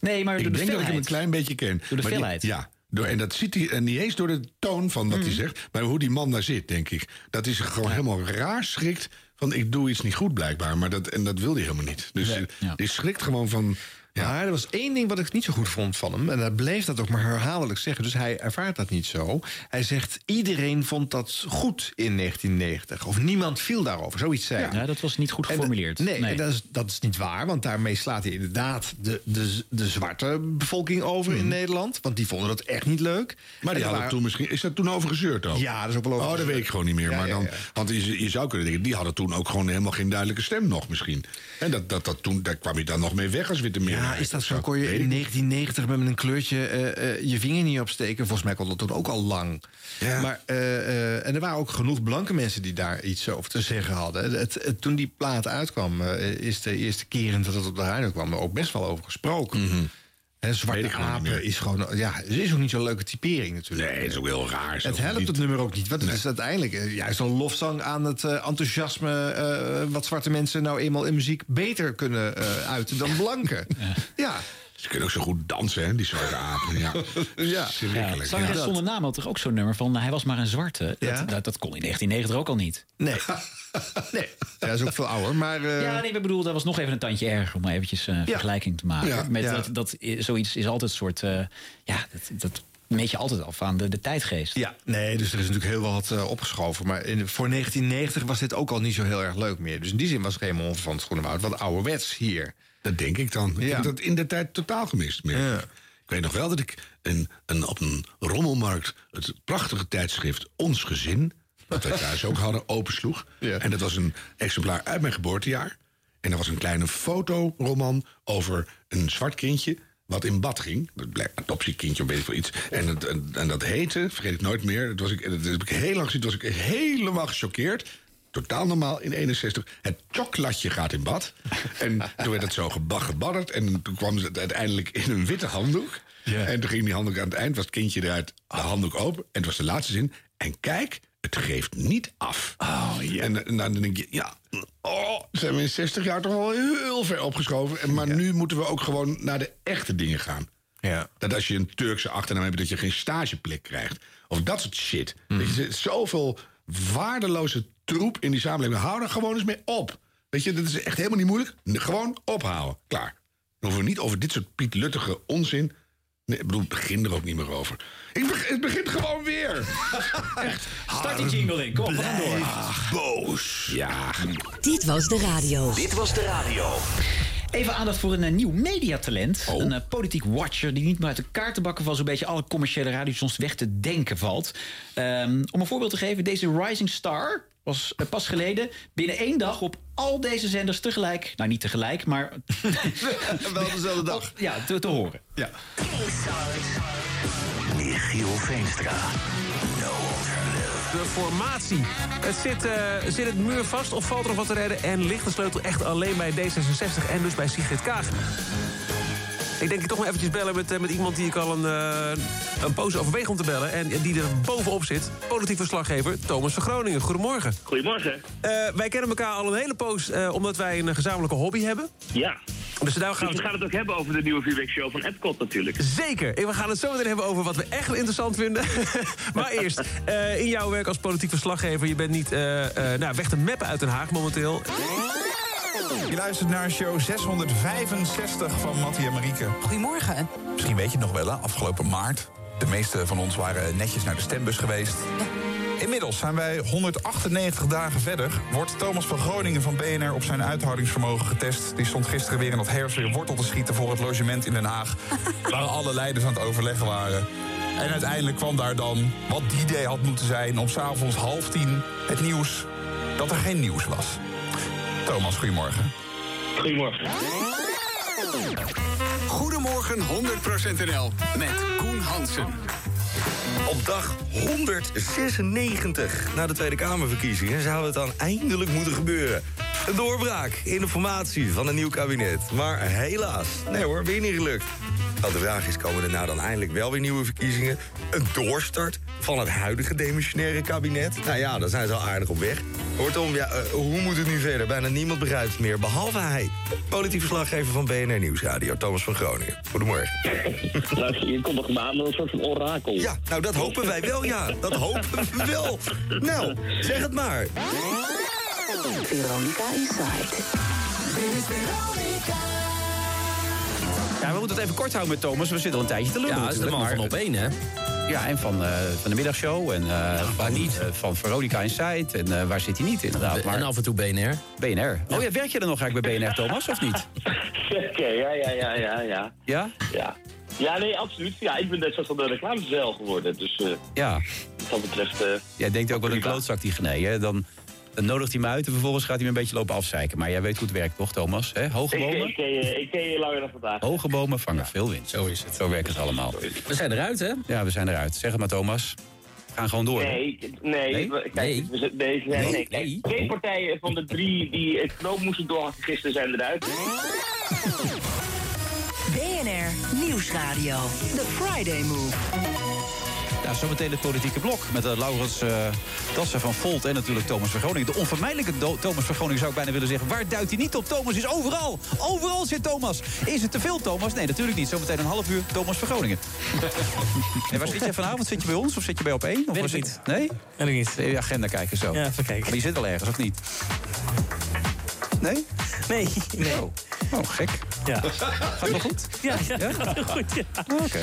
nee, maar door ik de denk dat ik hem een klein beetje ken. Door de Maar die- ja, door, en dat ziet hij en niet eens door de toon van wat Mm. hij zegt, maar hoe die man daar zit, denk ik. Dat is gewoon helemaal raar schrikt van ik doe iets niet goed blijkbaar, maar dat en dat wil hij helemaal niet. Dus die schrikt gewoon van Maar er was één ding wat ik niet zo goed vond van hem. En hij bleef dat ook maar herhaaldelijk zeggen. Dus hij ervaart dat niet zo. Hij zegt, iedereen vond dat goed in 1990. Of niemand viel daarover. Zoiets zei hij. Ja, dat was niet goed En, geformuleerd. nee, Nee. en dat, is, dat is niet waar. Want daarmee slaat hij inderdaad de, de, de zwarte bevolking over in Nederland. Want die vonden dat echt niet leuk. Mhm. Maar die En hadden waren- toen misschien. Is dat toen over gezeurd ook? Ja, dat is ook wel over Oh, dat weet ik gewoon niet meer. Ja, maar ja, dan, ja. Want je, je zou kunnen denken, die hadden toen ook gewoon helemaal geen duidelijke stem nog misschien. En dat, dat, dat toen, daar kwam je dan nog mee weg als witte Ja, is dat zo? Kon je in niet. 1990 met een kleurtje eh, eh, je vinger niet opsteken? Volgens mij kon dat toen ook al lang. Maar, eh, en er waren ook genoeg blanke mensen die daar iets over te zeggen hadden. Het, het- toen die plaat uitkwam, is de eerste keer dat het op de radio kwam... er ook best wel over gesproken. Zwarte Gewoon niet apen is gewoon... Ja, het is ook niet zo'n leuke typering natuurlijk. Nee, het is ook heel raar. zo. Het helpt het nummer ook niet. Want het is uiteindelijk eh, juist een lofzang aan het eh, enthousiasme... eh, wat zwarte mensen nou eenmaal in muziek beter kunnen uiten dan blanken. Ja. Ze kunnen ook zo goed dansen, hè, die zwarte apen. Ja, Ja. Zangeres ja. zonder naam had toch ook zo'n nummer van... hij was maar een zwarte. Dat, Ja. dat, dat kon in 1990 ook al niet. Nee. nee. Ja, dat is ook veel ouder. Maar, eh, Ja, nee, ik bedoel, dat was nog even een tandje erger... om maar eventjes eh, vergelijking te maken. Ja, Met ja. Dat, dat, zoiets is altijd een soort... eh, ja, dat, dat meet je altijd af aan de, de tijdgeest. Ja, nee, dus er is natuurlijk heel wat opgeschoven. Maar in, voor 1990 was dit ook al niet zo heel erg leuk meer. Dus in die zin was Raymond van het Groenewoud wat ouderwets hier. Dat denk ik dan. Ik heb dat in de tijd totaal gemist. Meer. Ja. Ik weet nog wel dat ik een, een, op een rommelmarkt het prachtige tijdschrift Ons Gezin... dat wij thuis ook hadden, opensloeg. En dat was een exemplaar uit mijn geboortejaar. En dat was een kleine fotoroman over een zwart kindje... wat in bad ging. Dat blijkt een adoptiekindje of weet ik veel iets. En, het, en, en dat heette, vergeet ik nooit meer... dat, was ik, dat heb ik heel lang gezien, toen was ik helemaal gechoqueerd... Totaal normaal in 61. Het choklatje gaat in bad. En toen werd het zo geba- gebadderd. En toen kwam het uiteindelijk in een witte handdoek. En toen ging die handdoek aan het eind, was het kindje eruit, de handdoek open. En het was de laatste zin. En kijk, het geeft niet af. En, en dan denk je, ja, oh, zijn we in 60 jaar toch wel heel ver opgeschoven. En, maar nu moeten we ook gewoon naar de echte dingen gaan. Ja. Dat als je een Turkse achternaam hebt, dat je geen stageplek krijgt. Of dat soort shit. Weet je, er zit zoveel waardeloze troep in die samenleving. Hou er gewoon eens mee op. Weet je, dat is echt helemaal niet moeilijk. Gewoon ophouden. Klaar. Dan hoeven we niet over dit soort pietluttige onzin. Nee, ik bedoel, begin er ook niet meer over. Ik beg- het begint gewoon weer. Echt. Start die jingle in, kom, we gaan door. Boos. Ja. Dit was de radio. Dit was de radio. Even aandacht voor een eh, nieuw mediatalent. Oh. Een eh, politiek watcher die niet meer uit de kaartenbakken van zo'n beetje alle commerciële radiostations weg te denken valt. Ehm, om een voorbeeld te geven, deze Rising Star was eh, pas geleden binnen één dag op al deze zenders tegelijk. Nou, niet tegelijk, maar. Wel dezelfde dag. Ja, te, te horen. Ja. Michiel Veenstra. De formatie. Het zit, eh, zit het muur vast of valt er nog wat te redden? En ligt de sleutel echt alleen bij D66 en dus bij Sigrid Kaag? Ik denk ik toch maar eventjes bellen met, eh, met iemand die ik al een, eh, een poos overweeg om te bellen. En die er bovenop zit. Politiek verslaggever Thomas van Groningen. Goedemorgen. Goedemorgen. Eh, wij kennen elkaar al een hele poos omdat wij een gezamenlijke hobby hebben. Ja. Dus daar Dus gaan we gaan het ook hebben over de nieuwe vuurwerkshow van Epcot natuurlijk. Zeker. En we gaan het zo meteen hebben over wat we echt interessant vinden. maar eerst, in jouw werk als politiek verslaggever... je bent niet nou, weg te meppen uit Den Haag momenteel. Je luistert naar show 665 van Mattie en Marieke. Goedemorgen. Misschien weet je het nog wel, hè? afgelopen maart. De meeste van ons waren netjes naar de stembus geweest. Inmiddels zijn wij 198 dagen verder. Wordt Thomas van Groningen van BNR op zijn uithoudingsvermogen getest. Die stond gisteren weer in dat herfst weer wortel te schieten voor het logement in Den Haag. waar alle leiders aan het overleggen waren. En uiteindelijk kwam daar dan wat die idee had moeten zijn... om s'avonds half tien het nieuws dat er geen nieuws was. Thomas, goedemorgen. Goedemorgen. Goedemorgen 100% NL met Koen Hansen. Op dag 196 na de Tweede Kamerverkiezingen zou het dan eindelijk moeten gebeuren. Een doorbraak in de formatie van een nieuw kabinet. Maar helaas, nee hoor, weer niet gelukt. De vraag is, komen er nou dan eindelijk wel weer nieuwe verkiezingen? Een doorstart van het huidige demissionaire kabinet? Nou ja, daar zijn ze al aardig op weg. Kortom, ja, eh, hoe moet het nu verder? Bijna niemand begrijpt het meer, behalve hij. Politiek verslaggever van BNR Nieuwsradio, Thomas van Groningen. Goedemorgen. Nou, je komt toch aan een orakel. Ja, nou dat hopen wij wel, ja. Dat hopen we wel. Nou, zeg het maar. Veronica Inside. Ja, we moeten het even kort houden met Thomas. We zitten al een tijdje te lullen Ja, dat is de man natuurlijk, van op één, hè? Ja, en van, eh, van de middagshow. En eh, van, niet? van Veronica Insight. En eh, waar zit hij niet, inderdaad. Maar... En af en toe BNR. BNR. Oh ja, werk je er nog eigenlijk bij BNR, Thomas, of niet? Zeker, ja, ja, ja, ja, ja. Ja? Ja. Ja, nee, absoluut. Ja, ik ben net zoals van de reclamezeil geworden. Dus eh, Ja. wat dat betreft... eh, Jij denkt ook wel een klootzak die genee, hè? Dan, dan nodigt hij me uit en vervolgens gaat hij me een beetje lopen afzeiken. Maar jij weet hoe het werkt, toch, Thomas? Hè? Hoge ik, bomen? ik, ken je, ik ken je langer dan vandaag. Hoge bomen vangen veel wind. Zo is het. Zo werkt het allemaal. We zijn eruit, hè? Ja, we zijn eruit. Zeg het maar, Thomas. We gaan gewoon door. Nee, nee, Nee? kijk, Nee? we zitten- nee, nee, Nee? nee, kijk, Twee partijen van de drie die het knoop moesten doorhakken gisteren zijn eruit. Nieuwsradio. The Friday Move. Ja, zometeen het politieke blok met uh, Laurens uh, Dassen van Volt en natuurlijk Thomas van Groningen. De onvermijdelijke Thomas van Groningen zou ik bijna willen zeggen. Waar duidt hij niet op? Thomas is overal. Overal zit Thomas. Is het te veel, Thomas? Nee, natuurlijk niet. Zometeen een half uur Thomas van Groningen. en waar zit je vanavond? Zit je bij ons of zit je bij op één? Of Weet niet. Nee? Weet ik niet. Even je agenda kijken zo. Ja, even kijken. Maar je zit wel ergens, of niet? Nee? Nee. nee. Oh, oh gek. Ja. Gaat het wel goed? Ja, ja, Ja? gaat heel goed. Ja. Oh, Oké.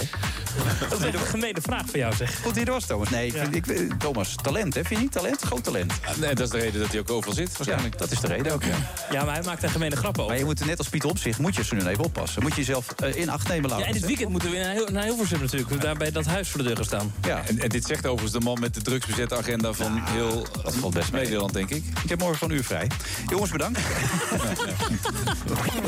Dat is een gemene vraag voor jou, zeg. Goed, hier was Thomas. Nee, ik Thomas, talent, hè? Vind je niet talent? Groot talent. Nee, dat is de reden dat hij ook overal zit, waarschijnlijk. Ja, dat is de reden ook, ja. Ja, maar hij maakt een gemene grap over. Maar je moet net als Pieter Opzicht, moet je ze nu even oppassen. Moet je jezelf eh, in acht nemen laten. Ja, en dit weekend moeten we naar, Heel- naar Hilversum natuurlijk. Daar bij dat huis voor de deur gaan staan. Ja. En, en dit zegt overigens de man met de drugsbezette agenda van heel dat valt best mee. Nederland, denk ik. Ik heb morgen van uur vrij. Jongens, bedankt.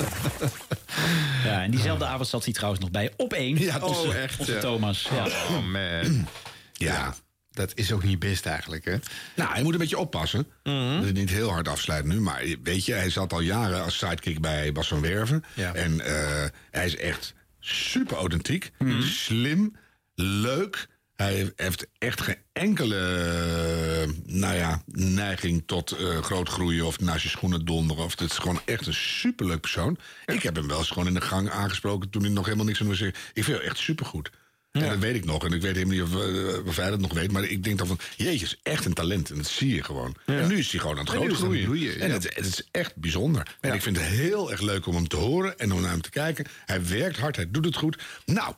Ja, en diezelfde avond zat hij trouwens nog bij op één. Ja, oh, echt, Onze ja. Thomas. Ja. Oh man. Ja, dat is ook niet best eigenlijk, hè? Nou, hij moet een beetje oppassen. Dat is niet heel hard afsluiten nu. Maar weet je, hij zat al jaren als sidekick bij Bas van Werven. Ja. En eh, hij is echt super authentiek. Slim, leuk. Hij heeft echt geen enkele eh, nou ja, neiging tot eh, groot groeien of naast je schoenen donderen. Of, het is gewoon echt een superleuk persoon. Ik heb hem wel eens gewoon in de gang aangesproken toen hij nog helemaal niks aan zei. Ik vind jou echt supergoed. En dat weet ik nog. En ik weet helemaal niet of, of hij dat nog weet. Maar ik denk dan van, jeetje, is echt een talent. En dat zie je gewoon. En nu is hij gewoon aan het groot groeien. En ja. het, het is echt bijzonder. En ik vind het heel erg leuk om hem te horen en om naar hem te kijken. Hij werkt hard, hij doet het goed. Nou,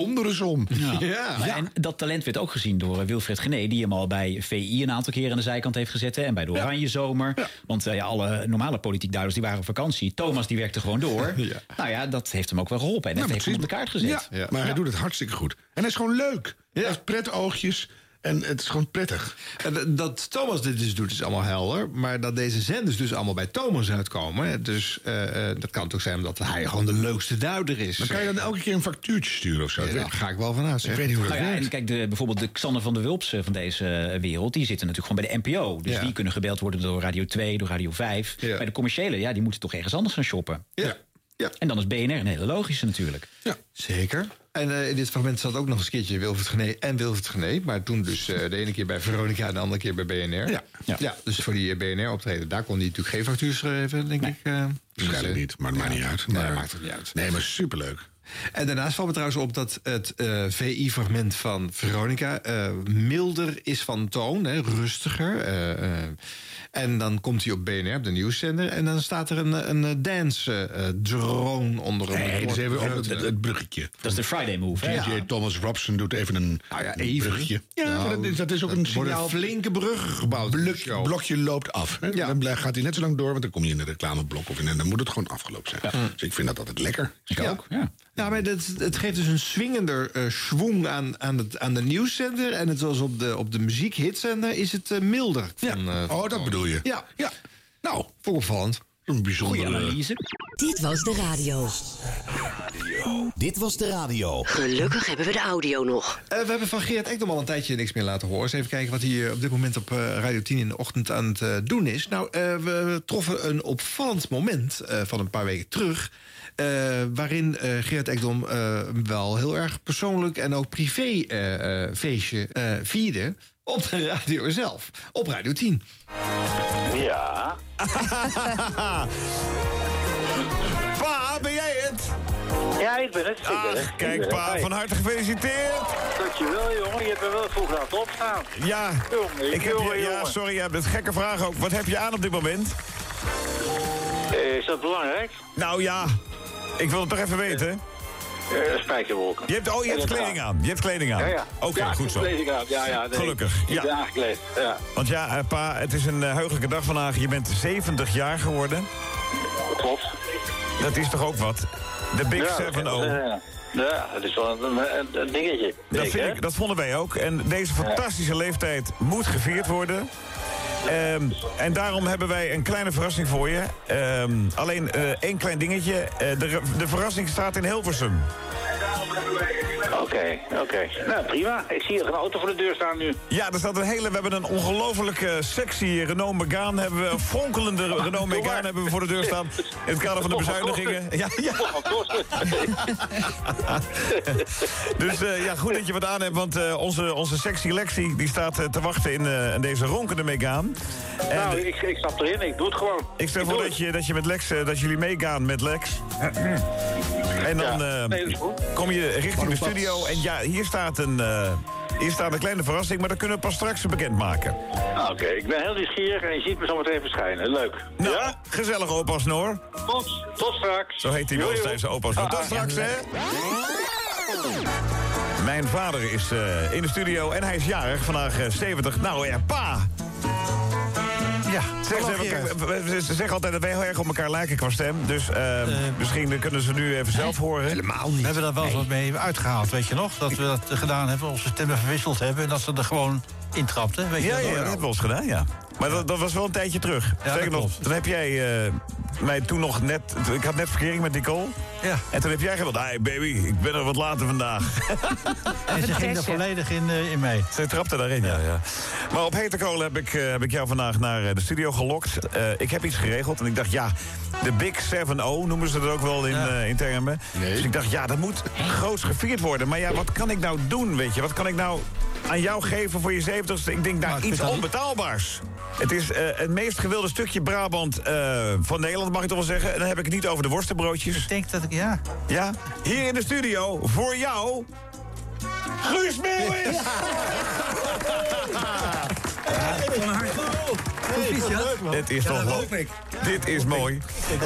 kom er eens om. Ja. En dat talent werd ook gezien door eh, Wilfred Gené... die hem al bij VI een aantal keer aan de zijkant heeft gezet... hè, en bij de Oranje Zomer. Want eh, ja, alle normale politiek duiders die waren op vakantie. Thomas die werkte gewoon door. Nou ja, dat heeft hem ook wel geholpen. En dat Nou, heeft hem op de kaart gezet. Ja, maar hij doet het hartstikke goed. En hij is gewoon leuk. Hij heeft pret oogjes. En het is gewoon prettig. En dat- Thomas dit dus doet is allemaal helder. Maar dat deze zenders dus allemaal bij Thomas uitkomen. Dus eh, eh, dat kan toch zijn omdat hij gewoon de leukste duider is. Maar kan je dan elke keer een factuurtje sturen of zo? Ja, daar ga ik wel vanuit. Ik weet niet hoe dat Nou ja, en kijk, de, bijvoorbeeld de Xander van der Wulps eh, van deze eh, wereld... die zitten natuurlijk gewoon bij de NPO. Dus Ja. die kunnen gebeld worden door Radio 2, door Radio 5. Ja. Bij de commerciële, ja, die moeten toch ergens anders gaan shoppen. Ja. Ja. En dan is BNR een hele logische natuurlijk. Zeker. En eh, in dit fragment zat ook nog eens een keertje Wilfried Gené en Wilfried Gené. Maar toen dus eh, de ene keer bij Veronica en de andere keer bij BNR. Ja. ja. dus voor die BNR-optreden, daar kon hij natuurlijk geen factuur schrijven, denk ik. eh. Waarschijnlijk niet, maar het maakt niet uit. Nee, Maar, maakt het niet uit. Nee, maar superleuk. En daarnaast valt me trouwens op dat het eh, VI-fragment van Veronica eh, milder is van toon, hè, rustiger. eh, eh. en dan komt hij op BNR, op de nieuwszender, en dan staat er een, een dance-drone onder hem. Nee, dus even op het, het bruggetje. Dat is de Friday move. hè? DJ Thomas Robson doet even een Nou ja, een even. bruggetje. Ja, Nou, maar dat, is, dat is ook een er worden signaal. flinke bruggen gebouwd. Blok, blokje loopt af. Hè? Dan blijft- gaat hij net zo lang door, want dan kom je in een reclameblok of in, en dan moet het gewoon afgelopen zijn. Dus ik vind dat altijd lekker. Ik Ja. ook, ja. Ja, maar dat, het geeft dus een swingender eh schwung aan, aan, het, aan de nieuwszender. En het was op de, op de muziekhitsender is het eh, milder. Van, eh, Oh, dat bedoel je? Ja, Ja. Nou, opvallend. een Goeie bijzondere... analyse. Dit was de radio. Dit was de radio. Gelukkig hebben we de audio nog. Eh, we hebben van Geert Ekdom al een tijdje niks meer laten horen. Eens even kijken wat hij op dit moment op eh, Radio 10 in de ochtend aan het doen is. Nou, eh, we troffen een opvallend moment eh, van een paar weken terug. Eh, waarin eh Geert Ekdom eh, wel heel erg persoonlijk en ook privé feestje vierde. Op de radio zelf. Op Radio 10. Ja. Pa, ben jij het? Ja, ik ben het. Ik ben het. Ach, Ik kijk ben pa, het. van harte gefeliciteerd. Dankjewel, jongen. Je hebt me wel vroeg laten opstaan. Ja, Jongen, ik heb jongen, je, ja, sorry, ja, dat is een gekke vraag ook. Wat heb je aan op dit moment? Is dat belangrijk? Nou ja, ik wil het toch even weten. Eh, spijkerwolken. Je hebt, oh, je hebt kleding aan. Je hebt kleding aan. Ja, ja. Oké, Ja, goed zo. kleding aan. Ja, ja, nee. Gelukkig, ja. aangekleed, ja. Want ja, eh, pa, het is een eh, heugelijke dag vandaag. Je bent 70 jaar geworden. Klopt. Dat is toch ook wat? De Big Ja, dat, is wel een, een, een dingetje. Dat, vind ik, dat vonden wij ook. En deze fantastische leeftijd moet gevierd worden. Ehm, en daarom hebben wij een kleine verrassing voor je. Ehm, alleen eh, één klein dingetje. Eh, de, de verrassing staat in Hilversum. Oké, oké. Nou, prima. Ik zie er een auto voor de deur staan nu. Ja, er staat een hele... We hebben een ongelooflijk eh, sexy Renault Megane. Hebben we een fonkelende Renault Megane hebben we voor de deur staan. In het kader van de bezuinigingen. Ja, ja. dus eh, ja, goed dat je wat aan hebt. Want eh, onze, onze sexy Lexi die staat eh, te wachten in, eh, in deze ronkende Megane. En nou, ik, ik stap erin. Ik doe het gewoon. ik stel voor dat je, dat je met Lex... dat jullie meegaan met Lex. En dan eh, Nee, kom je richting de studio. En ja, hier staat een... eh, hier staat een kleine verrassing, maar dat kunnen we pas straks bekendmaken. Ah, Oké, ik ben heel nieuwsgierig en je ziet me zo meteen verschijnen. Leuk. Nou, gezellig opa Snor. Tot, tot straks. Zo heet hij wel tijdens opa Snor. Tot Ah, straks, ja. hè. Mijn vader is eh, in de studio en hij is jarig, vandaag eh, 70. Nou ja, pa! Ja, Zeg, ze, zeggen altijd dat wij heel erg op elkaar lijken qua stem. Dus eh, misschien kunnen ze nu even zelf horen. Helemaal niet. We hebben daar wel eens wat mee uitgehaald, weet je nog? Dat we dat gedaan hebben, onze stemmen verwisseld hebben... en dat ze er gewoon intrapten, weet je Ja, dat ja, dat hebben we eens gedaan, ja. Maar dat, dat was wel een tijdje terug. dat Zeker nog, toen heb jij eh, mij toen nog net... Ik had net verkering met Nicole. Ja. En toen heb jij gezegd, hey baby, ik ben er wat later vandaag. En ze ging er volledig in, eh, in mee. Ze trapte daarin, ja. ja. Maar op hete kolen heb ik, eh, heb ik jou vandaag naar eh, de studio gelokt. Eh, ik heb iets geregeld en ik dacht, ja, de Big 7-0 noemen ze dat ook wel in, eh, in termen. Dus ik dacht, ja, dat moet groots gevierd worden. Maar ja, wat kan ik nou doen, weet je? Wat kan ik nou aan jou geven voor je 70ste? Ik denk, nou, iets onbetaalbaars. Het is eh, het meest gewilde stukje Brabant eh, van Nederland, mag ik toch wel zeggen. En dan heb ik het niet over de worstenbroodjes. Ik denk dat ik, ja. Ja, hier in de studio, voor jou... Guus Meeuwis! Dit is toch wel... Dit is mooi.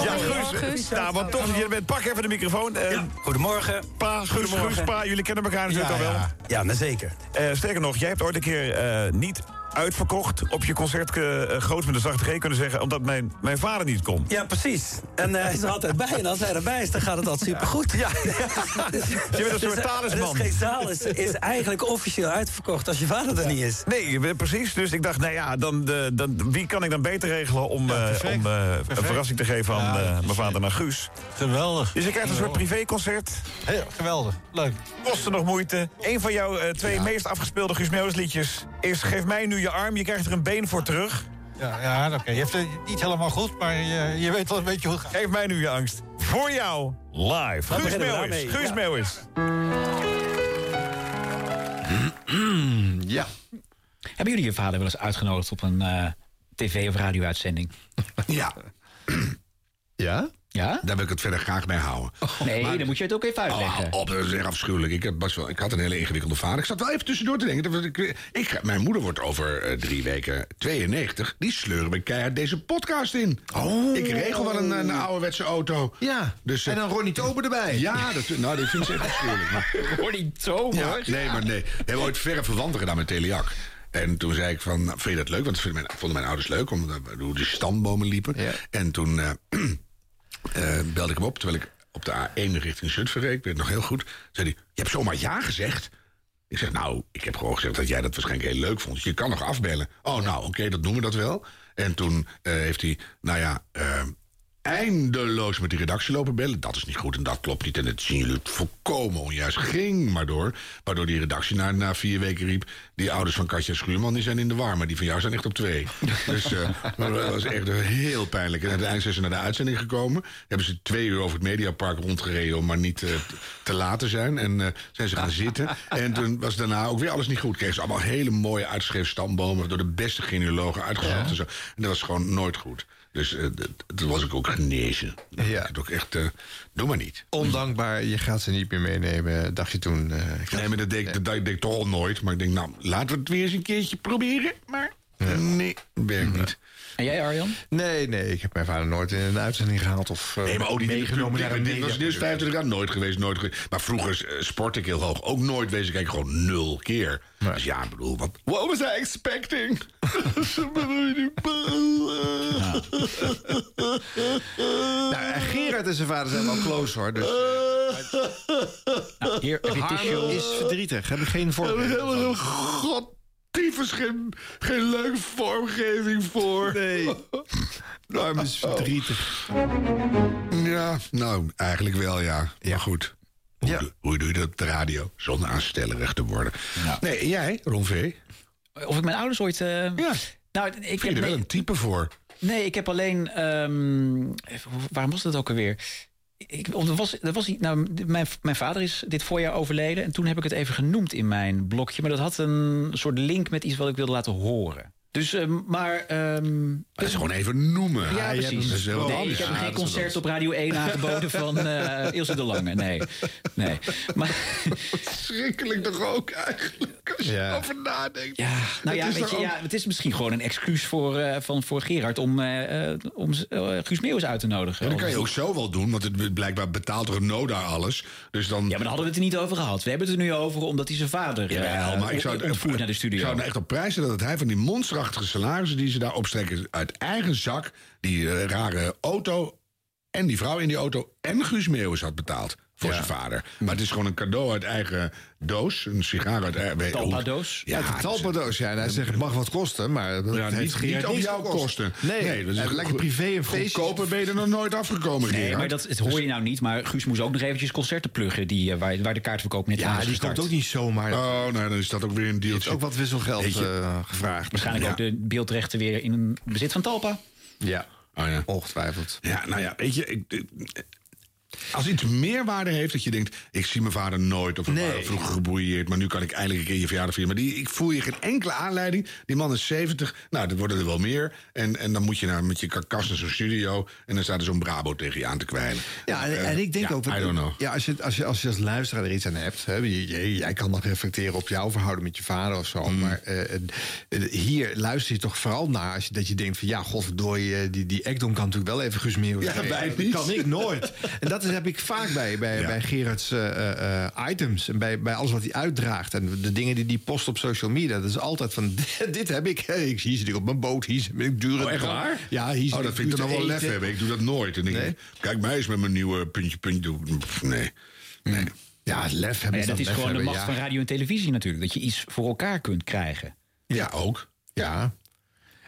Ja, Guus. Nou, wat tof. Je bent, pak even de microfoon. Eh, Goedemorgen. Pa, Guus, Goedemorgen. Guus, pa, jullie kennen elkaar natuurlijk Ja, al wel. ja. Ja, maar zeker. Eh, sterker nog, jij hebt ooit een keer eh, niet uitverkocht op je concert uh, groot met de zachte G kunnen zeggen, omdat mijn, mijn vader niet kon. Ja, precies. En uh, hij is er altijd bij. En als hij erbij is, dan gaat het altijd supergoed. Ja, dus, je bent een soort talisman. Dus geen zaal is, is eigenlijk officieel uitverkocht als je vader er niet is. Nee, precies. Dus ik dacht, nou ja, dan, de, dan, wie kan ik dan beter regelen om, ja, uh, om uh, een verrassing te geven aan ja, uh, mijn vader naar Guus? Geweldig. Dus je krijgt een soort privéconcert. Heel geweldig. Leuk. Kosten nog moeite. Een van jouw uh, twee ja. meest afgespeelde Guus Meeuwis liedjes is Geef mij nu je arm, je krijgt er een been voor terug. Ja, ja oké. Okay. Je hebt het niet helemaal goed, maar je, je weet wel een beetje hoe het gaat. Geef mij nu je angst. Voor jou, live. Dan Guus Meeuwis. Guus ja. Meeuwis. ja. Hebben jullie je vader wel eens uitgenodigd op een uh, tv- of radio-uitzending? Ja. Ja? Ja? Daar wil ik het verder graag bij houden. Oh, nee, maar, dan moet je het ook even uitleggen. Oh, op, dat is echt afschuwelijk. Ik, heb best wel, ik had een hele ingewikkelde vader. Ik zat wel even tussendoor te denken. Ik, ik, mijn moeder wordt over uh, drie weken 92. Die sleuren we keihard deze podcast in. Oh. Ik regel wel een, een ouderwetse auto. Ja, dus, uh, en dan Ronnie Tober erbij. Ja, dat, nou, dat vind ik echt afschuwelijk. Maar, Ronnie Tober? Ja, nee, maar nee. We hebben ooit verre verwanten gedaan met Teliak. En toen zei ik van, nou, vind je dat leuk? Want dat vonden mijn, vonden mijn ouders leuk, omdat hoe de stambomen liepen. Ja. En toen... Uh, Uh, belde ik hem op, terwijl ik op de A1 richting Zutphen reed. Ik weet het nog heel goed. Zei hij, je hebt zomaar ja gezegd? Ik zeg, nou, ik heb gewoon gezegd dat jij dat waarschijnlijk heel leuk vond. Je kan nog afbellen. Oh, nou, oké, dat doen we dat wel. En toen uh, heeft hij, nou ja... Uh, eindeloos met die redactie lopen bellen. Dat is niet goed en dat klopt niet. En het zien jullie volkomen onjuist. Ging maar door. Waardoor die redactie na, na vier weken riep... die ouders van Katja Schuurman die zijn in de war... maar die van jou zijn echt op twee. dus uh, dat was echt heel pijnlijk. En uiteindelijk zijn ze naar de uitzending gekomen. Hebben ze twee uur over het Mediapark rondgereden... om maar niet uh, te laat te zijn. En uh, zijn ze gaan zitten. En toen was daarna ook weer alles niet goed. Kregen ze allemaal hele mooie uitgeschreven stambomen... door de beste genealogen uitgezocht ja. en zo. En dat was gewoon nooit goed. Dus uh, toen was ik ook genezen. Ja. Ik ook echt, uh, doe maar niet. Ondankbaar, je gaat ze niet meer meenemen, dacht je toen. Uh, nee, maar dat deed, dat deed ik toch al nooit. Maar ik denk, nou, laten we het weer eens een keertje proberen. Maar ja. nee, werkt niet. En jij, Arjan? Nee, nee, ik heb mijn vader nooit in een uitzending gehaald of uh, nee, maar ook niet meegenomen naar een dit was dus 25 jaar nooit geweest, nooit geweest. Maar vroeger uh, sportte ik heel hoog. Ook nooit wezen kijken, gewoon nul keer. Nee. Dus ja, ik bedoel, wat... What was I expecting? nou, Gerard en zijn vader zijn wel close, hoor. Dus, nou, hier, Harm is verdrietig, heb ik geen voorbeeld. God tyfus geen, geen leuke vormgeving voor. Nee. Arm is verdrietig. Ja, nou, eigenlijk wel, ja. Ja, maar goed. Hoe, doe- hoe doe je dat op de radio? Zonder aanstellerig te worden. Nee, jij, Ron V? Of ik mijn ouders ooit... eh, Ja. Nou, ik Vind je heb, er wel nee, een type voor? nee, ik heb alleen... ehm, waarom was dat ook alweer? Ik, was, er was, nou, mijn, mijn vader is dit voorjaar overleden... en toen heb ik het even genoemd in mijn blokje. Maar dat had een soort link met iets wat ik wilde laten horen. Dus, ehm, maar... ehm, Dat is gewoon even noemen. Ja, precies. Nee, ik heb Ja, geen concert op Radio 1 aangeboden van eh Ilse de Lange. Nee, nee. Maar, Schrikkelijk toch ook eigenlijk, als je Ja. erover nadenkt. ja, nou ja, Het is weet je, ja, het is misschien gewoon een excuus voor, eh, van, voor Gerard om, eh, eh, om eh, Guus Meeuwis uit te nodigen. Ja, dat kan je ook zo wel doen, want het blijkbaar betaalt No daar alles. Dus dan... Ja, maar daar hadden we het er niet over gehad. We hebben het er nu over omdat hij zijn vader eh Jawel, maar ik zou het naar de Ik studio. zou er echt op prijzen dat het hij van die monsterachtige salarissen die ze daar opstrekken uit eigen zak, die eh, rare auto en die vrouw in die auto en Guus Meeuwis had betaald voor zijn vader. Maar het is gewoon een cadeau uit eigen doos, een sigaar uit eigen Talpa-doos? Ja, Ja, de talpadoos. Ja, en hij zegt, het mag wat kosten, maar dat Ja, heeft niet, niet op jouw kosten. Nee, dat is en lekker privé een feestje. Goedkoper ben je er nog nooit afgekomen, Nee, Gerard. maar dat het hoor je nou niet. Maar Guus moest ook nog eventjes concerten pluggen die, eh, waar, waar de kaartverkoop net aan Ja, die komt ook niet zomaar. Oh, nou, dan is dat ook weer een deal. ook wat wisselgeld eh, gevraagd. Waarschijnlijk Ja. ook de beeldrechten weer in bezit van Talpa. Ja, Oh, ja. ongetwijfeld. Ja, nou ja, weet je, ik, ik- als iets meerwaarde heeft dat je denkt, ik zie mijn vader nooit of Nee. vroeger gebrouilleerd, maar nu kan ik eindelijk een keer je verjaardag vieren. Maar die, ik voel je geen enkele aanleiding. Die man is 70, nou, er worden er wel meer. En, en dan moet je nou met je karkas naar zo'n studio en dan staat er zo'n Brabo tegen je aan te kwijlen. Ja, en, Eh, en ik denk ja, ook... I don't know. Ja, als, je, als, je, als je als luisteraar er iets aan hebt... Hè, jij kan dan reflecteren op jouw verhouding met je vader of zo... Mm. maar eh, eh, hier luister je toch vooral naar... Als je, dat je denkt van ja, godverdorie... die, die Ekdom kan natuurlijk wel even Guus Meeuwis Ja, Dat niet. kan ik nooit. en dat is, heb ik vaak bij, bij, Ja. bij Gerards eh, eh, eh, items... en bij, bij alles wat hij uitdraagt... en de dingen die hij post op social media... dat is altijd van, dit heb ik. Hey, ik hier zit ik op mijn boot, hier zit ik dure... Oh, echt waar? Ja, hier zit Oh, dat vind ik dan nog wel lef hebben. Ik doe dat nooit. En Nee? ik, kijk mij eens met mijn nieuwe puntje, puntje. Nee. nee. Ja, lef hebben ja, is dat is gewoon de macht ja. van radio en televisie natuurlijk. Dat je iets voor elkaar kunt krijgen. Ja, ook. Ja.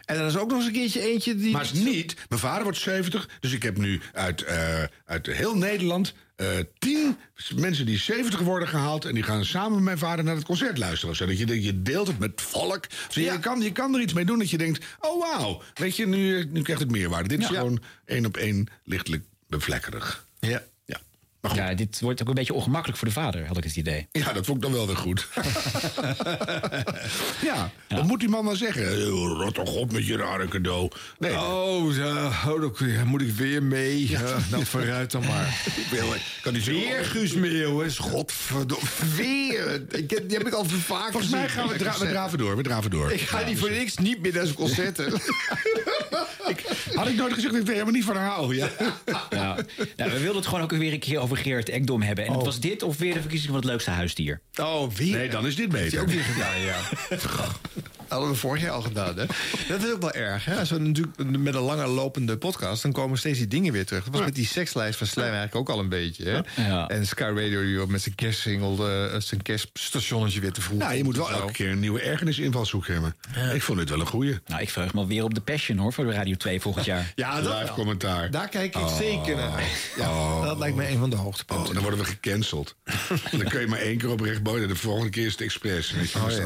En er is ook nog eens een keertje eentje die... Maar is niet. Mijn vader wordt 70, dus ik heb nu uit, eh, uit heel Nederland eh, tien mensen die 70 worden gehaald. En die gaan samen met mijn vader naar het concert luisteren. Zodat je, je deelt het met volk. Zo, je, kan, je kan er iets mee doen dat je denkt: oh wauw, weet je, nu, nu krijgt het meerwaarde. Dit is gewoon één op één lichtelijk bevlekkerig. Ja. Ja. Ja, dit wordt ook een beetje ongemakkelijk voor de vader, had ik het idee. Ja, dat vond ik dan wel weer goed. ja, wat moet die man dan zeggen? Eh, Rot toch op met je rare cadeau. Nee, Oh, ja, oh dan moet ik weer mee. Ja, nou, vooruit dan maar. ik kan die Weer Guus Meeuwis. Godverdomme. Weer. Ik, heb- die heb ik al vaak Volgens mij gaan we, dra we draven door. We draven door. Ik ga niet voor niks niet meer naar zijn concerten. Had ik nooit gezegd dat ik er helemaal niet van hou. Ja. Ja. Nou, we wilden het gewoon ook weer een keer over Gerard Ekdom hebben. En het Oh. was dit of weer de verkiezing van het leukste huisdier? Oh, weer. Nee, dan is dit beter. ook weer gedaan, ja. Hadden we vorig jaar al gedaan, hè? Dat is ook wel erg, hè? Als we natuurlijk met een langer lopende podcast... dan komen steeds die dingen weer terug. Dat was met die sekslijst van Slijm eigenlijk ook al een beetje, hè? Ja. En Sky Radio die met zijn kerstsingle... eh, zijn kerststationnetje weer te vroeg. Nou, je moet wel elke keer een nieuwe ergernisinvalshoek hebben. Ik vond dit wel een goeie. Nou, ik verheug me weer op de Passion hoor, voor de Radio 2 volgend jaar. Ja, dat Live commentaar. Daar kijk ik Oh. zeker naar. Ja, Dat lijkt me een van de hoogtepunten. Oh, dan worden we gecanceld. dan kun je maar één keer op rechtboden. De volgende keer is het expres. Weet je, Oh, dus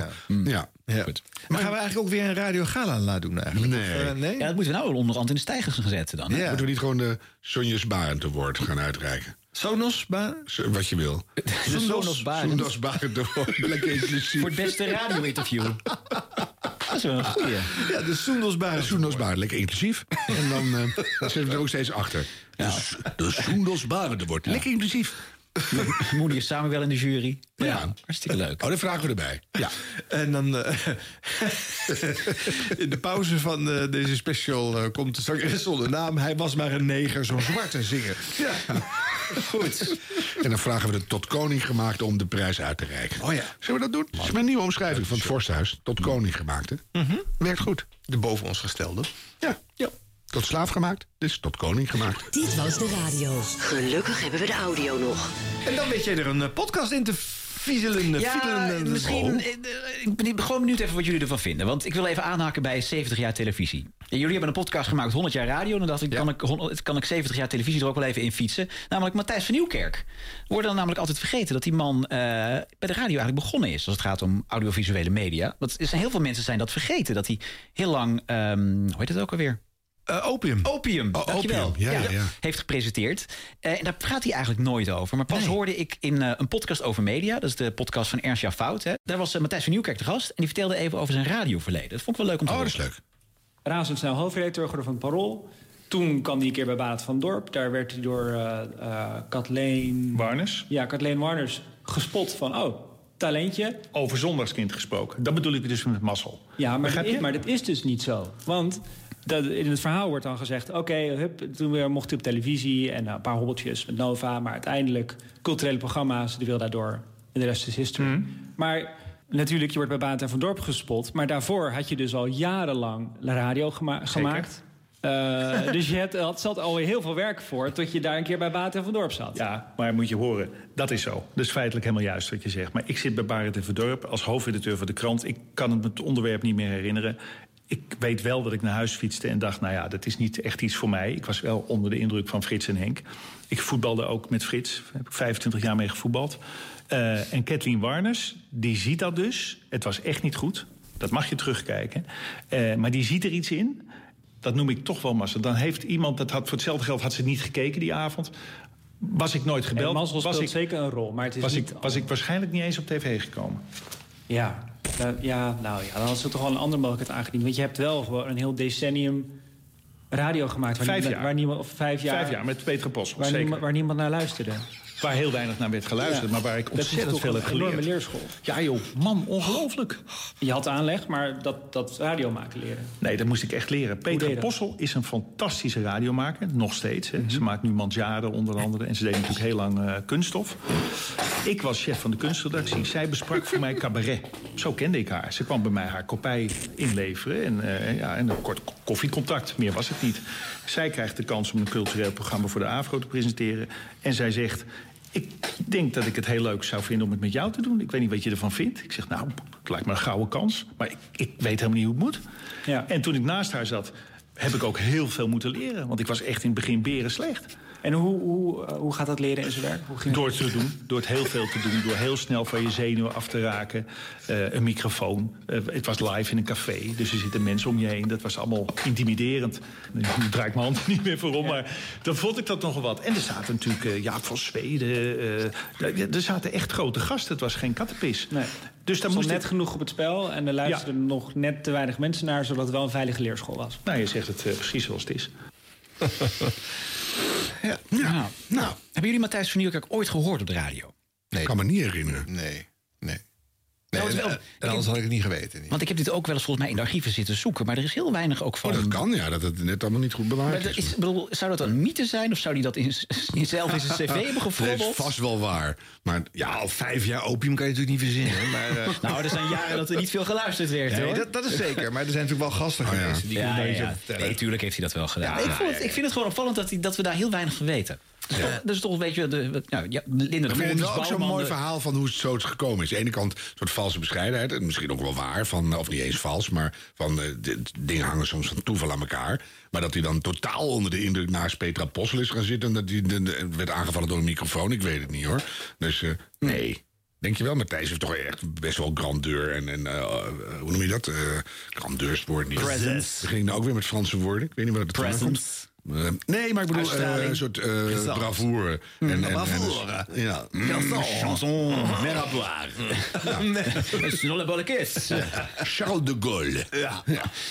ja. Ja. Maar gaan we eigenlijk ook weer een Radio Gala laten doen eigenlijk? Nee. Of, eh, nee? Ja, dat moeten we nou onderhand in de stijgers gaan zetten dan. hè? Ja. Moeten we niet gewoon de Sonjes Barend Award gaan uitreiken? Sonos? Ba Zo, Wat je wil. De Sonos Barend. Sonjas Barend Award. Lekker inclusief. Voor het beste radio-interview. Dat is wel een goeie. ja, de Sonos Barend. Soendos Barend, lekker inclusief. En dan, eh, dan zitten we er ook steeds achter. De, de Soendos Barend Award. Lekker inclusief. Moeder is samen wel in de jury. Ja, Ja. hartstikke leuk. Oh, dat vragen we erbij. Ja. En dan eh, in de pauze van eh, deze special eh, komt de zangeres zonder naam. Hij was maar een neger, zo'n zwarte zinger. Ja, goed. En dan vragen we de tot koning gemaakte om de prijs uit te reiken. Oh ja. Zullen we dat doen? Dat is mijn nieuwe omschrijving van het Vorsthuis. Tot koning gemaakte. Werkt goed. De boven ons gestelde. Ja. ja. Tot slaaf gemaakt. Is tot koning gemaakt. Dit was de radio. Gelukkig hebben we de audio nog. En dan weet jij er een eh, podcast in te Ja, viezelende- misschien. Oh. eh, eh, Ik ben gewoon benieuwd even wat jullie ervan vinden. Want ik wil even aanhaken bij 70 jaar televisie. En jullie hebben een podcast gemaakt, 100 jaar radio. En dan dacht ik, kan, ik, 100 kan ik 70 jaar televisie er ook wel even in fietsen. Namelijk Matthijs van Nieuwkerk. We worden dan namelijk altijd vergeten dat die man eh, bij de radio eigenlijk begonnen is. Als het gaat om audiovisuele media. Want er zijn heel veel mensen zijn dat vergeten. Dat hij heel lang, ehm, hoe heet het ook alweer? Eh, opium. Opium, dankjewel. opium, ja, ja, ja. Heeft gepresenteerd. Eh, en daar praat hij eigenlijk nooit over. Maar pas hoorde ik in eh, een podcast over media... dat is de podcast van Ernst Jan Fout. Hè. Daar was eh, Matthijs van Nieuwkerk de gast... en die vertelde even over zijn radioverleden. Dat vond ik wel leuk om te Oh, horen. dat is leuk. razendsnel hoofdredacteur geworden van Parool. Toen kwam hij een keer bij Barend van Dorp. Daar werd hij door eh eh, Kathleen... Warners? Ja, Kathleen Warners gespot van... oh, talentje. Over zondagskind gesproken. Dat bedoel ik dus met mazzel. Ja, maar, is, maar dat is dus niet zo. Want dat, in het verhaal wordt dan gezegd... oké, toen weer mocht hij op televisie... en nou, een paar hobbeltjes met Nova... maar uiteindelijk culturele programma's... de wil daardoor, en de rest is history. Mhm. Maar natuurlijk, je wordt bij Baat en van Dorp gespot... maar daarvoor had je dus al jarenlang radio gema- gemaakt... Eh, dus je hebt, had, zat alweer heel veel werk voor... tot je daar een keer bij Baat en van Dorp zat. Ja, maar moet je horen, dat is zo. Dat is feitelijk helemaal juist wat je zegt. Maar ik zit bij Barend en Verdorp als hoofdredacteur van de krant. Ik kan het onderwerp niet meer herinneren. Ik weet wel dat ik naar huis fietste en dacht... nou ja, dat is niet echt iets voor mij. Ik was wel onder de indruk van Frits en Henk. Ik voetbalde ook met Frits. Daar heb ik 25 jaar mee gevoetbald. Eh, en Kathleen Warners, die ziet dat dus. Het was echt niet goed. Dat mag je terugkijken. Eh, maar die ziet er iets in. Dat noem ik toch wel massa. Dan heeft iemand, dat had voor hetzelfde geld had ze niet gekeken die avond. Was ik nooit gebeld. Mazzel was ik, zeker een rol, maar het is was, niet... ik, was ik waarschijnlijk niet eens op tv gekomen. Ja, ja, nou ja, dan is het toch wel een andere mogelijkheid aangediend. Want je hebt wel gewoon een heel decennium radio gemaakt. Waar Vijf niemand, jaar. Waar niemand, of vijf jaar. Vijf jaar met Peter waar, niemand, waar niemand naar luisterde. Waar heel weinig naar werd geluisterd, Ja. maar waar ik ontzettend veel een heb enorme geleerd. leerschool. Ja joh, man, ongelooflijk. Je had aanleg, maar dat, dat radio maken leren. Nee, dat moest ik echt leren. dat? Possel is een fantastische radiomaker, nog steeds. Mhm. Hè. Ze maakt nu Mandjaren onder andere en ze deed natuurlijk heel lang eh, kunststof. Ik was chef van de kunstredactie. Zij besprak voor mij cabaret. Zo kende ik haar. Ze kwam bij mij haar kopij inleveren en, eh, ja, en een kort koffiecontact. Meer was het niet. Zij krijgt de kans om een cultureel programma voor de AVRO te presenteren. En zij zegt... Ik denk dat ik het heel leuk zou vinden om het met jou te doen. Ik weet niet wat je ervan vindt. Ik zeg, nou, het lijkt me een gouden kans. Maar ik, ik weet helemaal niet hoe het moet. Ja. En toen ik naast haar zat, heb ik ook heel veel moeten leren. Want ik was echt in het begin beren slecht. En hoe, hoe, eh, hoe gaat dat leren in zijn werk? Hoe ging Door het te doen, door het heel veel te doen. Door heel snel van je zenuwen af te raken. Eh, een microfoon. Eh, het was live in een café, dus er zitten mensen om je heen. Dat was allemaal intimiderend. Nu draai ik mijn hand er niet meer voor om, maar dan vond ik dat nogal wat. En er zaten natuurlijk eh, Jaap van Zweden. eh, er zaten echt grote gasten. Het was geen kattenpis. Nee. Dus daar Er moest net ik... genoeg op het spel en er luisterden nog net te weinig mensen naar, zodat het wel een veilige leerschool was. Nou, je zegt het precies zoals het is. Ja. Nou, Hebben jullie Matthijs van Nieuwkerk ooit gehoord op de radio? Nee. kan me niet herinneren. Nee, nee. Nou, en, wel- en anders had ik het niet geweten. Niet. Want ik heb dit ook wel eens volgens mij in de archieven zitten zoeken... maar er is heel weinig ook van... Oh, dat kan, ja. Dat het net allemaal niet goed bewaard is. is, ik bedoel, zou dat een mythe zijn? Of zou hij dat in, zelf in zijn cv hebben Dat is gefrommeld? vast wel waar. Maar ja, Al vijf jaar opium kan je natuurlijk niet verzinnen. Maar, eh, Nou, er zijn jaren dat er niet veel geluisterd werd, nee, hoor. dat, dat is zeker. Maar er zijn natuurlijk wel gasten geweest. Die ja, kunnen ja. Nee, tuurlijk heeft hij dat wel gedaan. Ja, ik, vond het, ik vind het gewoon opvallend dat, hij, dat we daar heel weinig van weten. Eh, dus toch, weet je, de, nou, ja, Linda de Ik vind het Vries, wel ook zo'n mooi verhaal van hoe het zo is gekomen is. Aan de ene kant een soort valse bescheidenheid. En misschien ook wel waar. Van, of niet eens vals. Maar van eh, de- de dingen hangen soms van toeval aan elkaar. Maar dat hij dan totaal onder de indruk naast Petra Possel is gaan zitten. En dat hij de- de- werd aangevallen door een microfoon. Ik weet het niet hoor. Dus eh, nee. Denk je wel, Matthijs heeft toch echt best wel grandeur en, en eh, hoe noem je dat? Eh grandeur is het woord niet. Presence. We gingen nou ook weer met Franse woorden. Ik weet niet wat het vandaan Eh, nee, maar ik bedoel eh, een soort eh, bravoure. En, en, en, Bravoure. ja. Chanson, mer à boire. Sur le bolle kiss. Charles de Gaulle. Ja.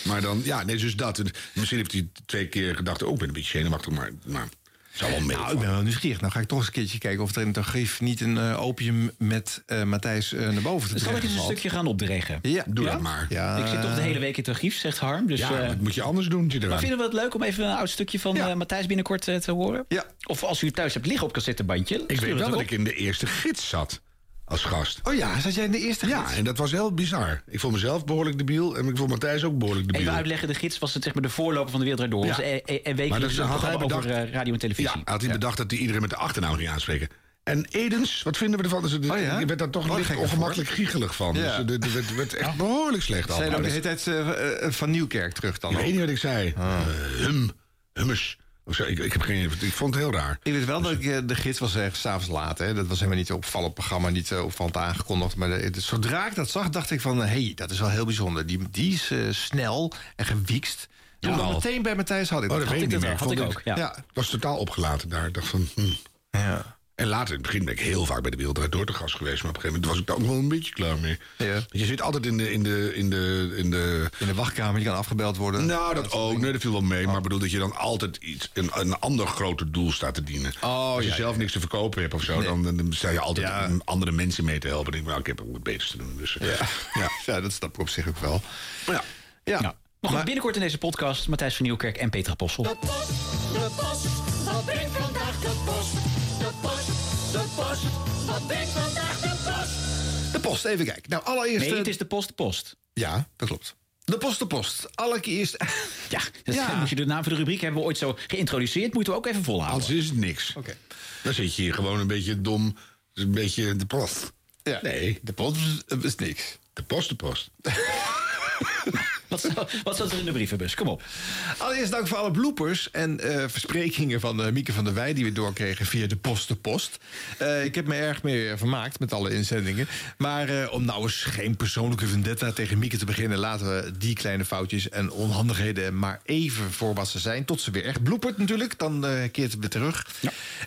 Maar dan, ja, nee, dus dat. En Misschien heeft hij twee keer gedacht, oh, ik ben een beetje zenuwachtig, maar nou, zou wel mee. Nou, ik ben wel nieuwsgierig. Nou ga ik toch eens een keertje kijken of er in het archief niet een eh, opium met eh, Matthijs eh, naar boven te Zal ik eens een stukje gaan opdregen? Ja, Doe Ja? dat maar. Ja, Ik zit toch de hele week in het archief, zegt Harm. Dus, ja, eh, wat moet je anders doen? Zit maar eraan. vinden we het leuk om even een oud stukje van Ja. eh, Matthijs binnenkort te horen? Ja. Of als u thuis hebt liggen op cassettebandje. Ik weet wel dat ik in de eerste gids zat. Als gast. Oh ja, zat jij in de eerste Ja, gids? en dat was heel bizar. Ik vond mezelf behoorlijk debiel en ik vond Matthijs ook behoorlijk debiel. Even uitleggen, de gids was het, zeg maar, de voorloper van de Wereld Door. Ja. Dus, eh, en Maar wekelijks dat een had hij programma over bedacht. eh, radio en televisie. Ja, had hij bedacht dat hij iedereen met de achternaam ging aanspreken. En Edens, wat vinden we ervan? Dus, Oh ja? Je werd daar toch Wat licht ongemakkelijk giechelig van. Ja. Dus het werd, werd echt behoorlijk slecht Zijn allemaal. ook de hele tijd eh, eh, van Nieuwkerk terug dan? Ik weet niet wat ik zei. Ah. Hum, hummus. Ik, ik, heb geen, ik vond het heel raar. Ik weet wel dat ik, eh, de gids was ergens s'avonds laat. Hè. Dat was helemaal niet opvallend programma, niet eh, opvallend aangekondigd. Maar de- de- zodra ik dat zag, dacht ik van... hé, hey, dat is wel heel bijzonder. Die, die is eh, snel en gewiekst. Toen Ja, al meteen bij Matthijs had ik Oh, dat. dat weet ik meer. had ik ook, ja. Ja. Ik was totaal opgelaten daar. Ik dacht van... hm. Ja. En later, in het begin ben ik heel vaak bij de Wereld Door te gast geweest. Maar op een gegeven moment was ik daar ook wel een beetje klaar mee. Ja. Je zit altijd in de... In de, in de, in de In de wachtkamer, die kan afgebeld worden. nou, dat ook. Nee, dat viel wel mee. Maar ik bedoel dat je dan altijd iets, een, een ander groter doel staat te dienen. Als je ja, zelf ja. niks te verkopen hebt of zo, Nee. dan, dan sta je altijd Ja. om andere mensen mee te helpen. Denk ik, nou, ik heb ook wat beters te doen. Dus, eh, Ja. ja. ja, dat snap ik op zich ook wel. Ja. Ja. Ja. Maar goed, binnenkort in deze podcast Matthijs van Nieuwkerk en Petra Possel. De post, de post, wat brengt vandaag de post? De post, de post, wat brengt vandaag de post? De post, even kijken. Nou, allereerst... Nee, eh, het is de post de post. Ja, dat klopt. De post, de post. Allereerst... Ja, dat Ja. moet je de naam van de rubriek hebben we ooit zo geïntroduceerd. Moeten we ook even volhouden. Anders is het niks. Oké. Dan zit je hier gewoon een beetje dom. Dus een beetje de post. Ja. Nee, De post is, is niks. de post, de post. Wat, zou- wat zat er in de brievenbus? Kom op. Allereerst dank voor alle bloopers en eh, versprekingen van eh, Mieke van der Wij... die we doorkregen via de post de post. Eh, ik heb me erg mee vermaakt met alle inzendingen. Maar om nou eens geen persoonlijke vendetta tegen Mieke te beginnen... laten we die kleine foutjes en onhandigheden maar even voor wat ze zijn... tot ze weer echt bloepert natuurlijk. Dan keert het weer terug.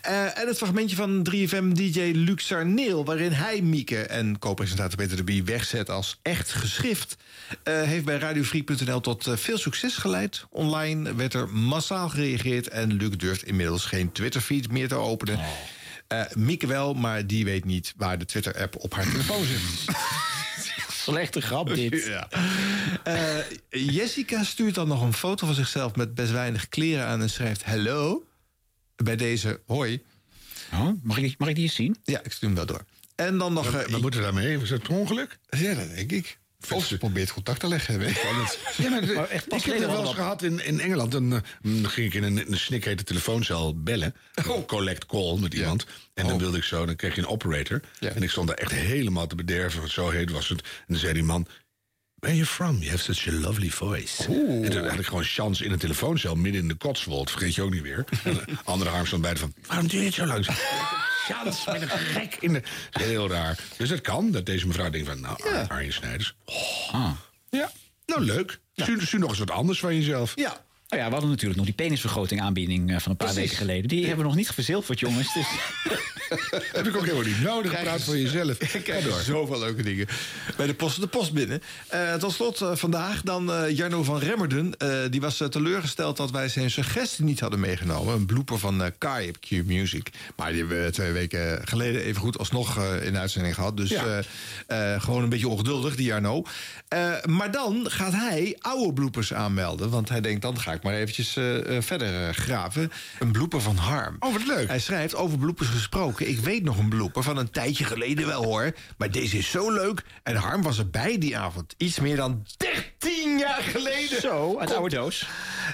Eh, en het fragmentje van 3FM-dj Luc Sarneel... waarin hij Mieke en co-presentator Peter de Bie wegzet als echt geschrift... heeft bij radiofreak.nl tot eh, veel succes geleid. Online werd er massaal gereageerd... en Luc durft inmiddels geen Twitterfeed meer te openen. Eh, Mieke wel, maar die weet niet waar de Twitter-app op haar telefoon zit. Slechte grap dit. Ja. Eh, Jessica stuurt dan nog een foto van zichzelf met best weinig kleren aan en schrijft: Hallo. Bij deze hoi. Oh, mag, ik, mag ik die eens zien? Ja, ik stuur hem wel door. En dan nog. Wat, eh, wat moet er daarmee? Was dat per ongeluk? ja, dat denk ik. Of ze probeert contact te leggen. Weet je. Ja, maar, de- Maar echt pas ik heb het wel eens gehad in, in Engeland. Dan, eh, dan ging ik in een, een snikhete telefooncel bellen. Een collect call met iemand. En dan wilde ik zo, dan kreeg je een operator. Ja. En ik stond daar echt helemaal te bederven. Want zo heet was het. En dan zei die man... Where are you from? You have such a lovely voice. En toen had ik gewoon chance in een telefooncel midden in de Cotswold. Vergeet je ook niet weer. En de andere arm stond bij de van... Waarom doe je het zo langzaam? Chance met een gek in de... Dat is heel raar. Dus dat kan. Dat deze mevrouw denkt van... Nou, Ja. Arjen Snijders. Ah. Ja, nou leuk. Stuur, stuur nog eens wat anders van jezelf. Ja. Nou ja, we hadden natuurlijk nog die penisvergroting aanbieding eh, van een paar Precies. weken geleden. Die hebben we nog niet verzilverd, jongens. Dus Heb ik ook helemaal niet nodig. Krijg Praat voor jezelf. Krijg door. zoveel leuke dingen. Bij de post de post binnen. Eh, tot slot eh, vandaag dan eh, Jarno van Remmerden. Die was teleurgesteld dat wij zijn suggestie niet hadden meegenomen. Een blooper van Kai op Q Music. Maar die hebben we twee weken geleden even goed alsnog in uitzending gehad. Dus Ja. gewoon een beetje ongeduldig, die Jarno. Maar dan gaat hij oude bloopers aanmelden. Want hij denkt, dan ga ik maar eventjes verder graven. Een blooper van Harm. Oh, wat leuk. Hij schrijft over bloopers gesproken. Ik weet nog een blooper van een tijdje geleden wel hoor. Maar deze is zo leuk. En Harm was erbij die avond. Iets meer dan 13 jaar geleden. zo, uit de oude doos.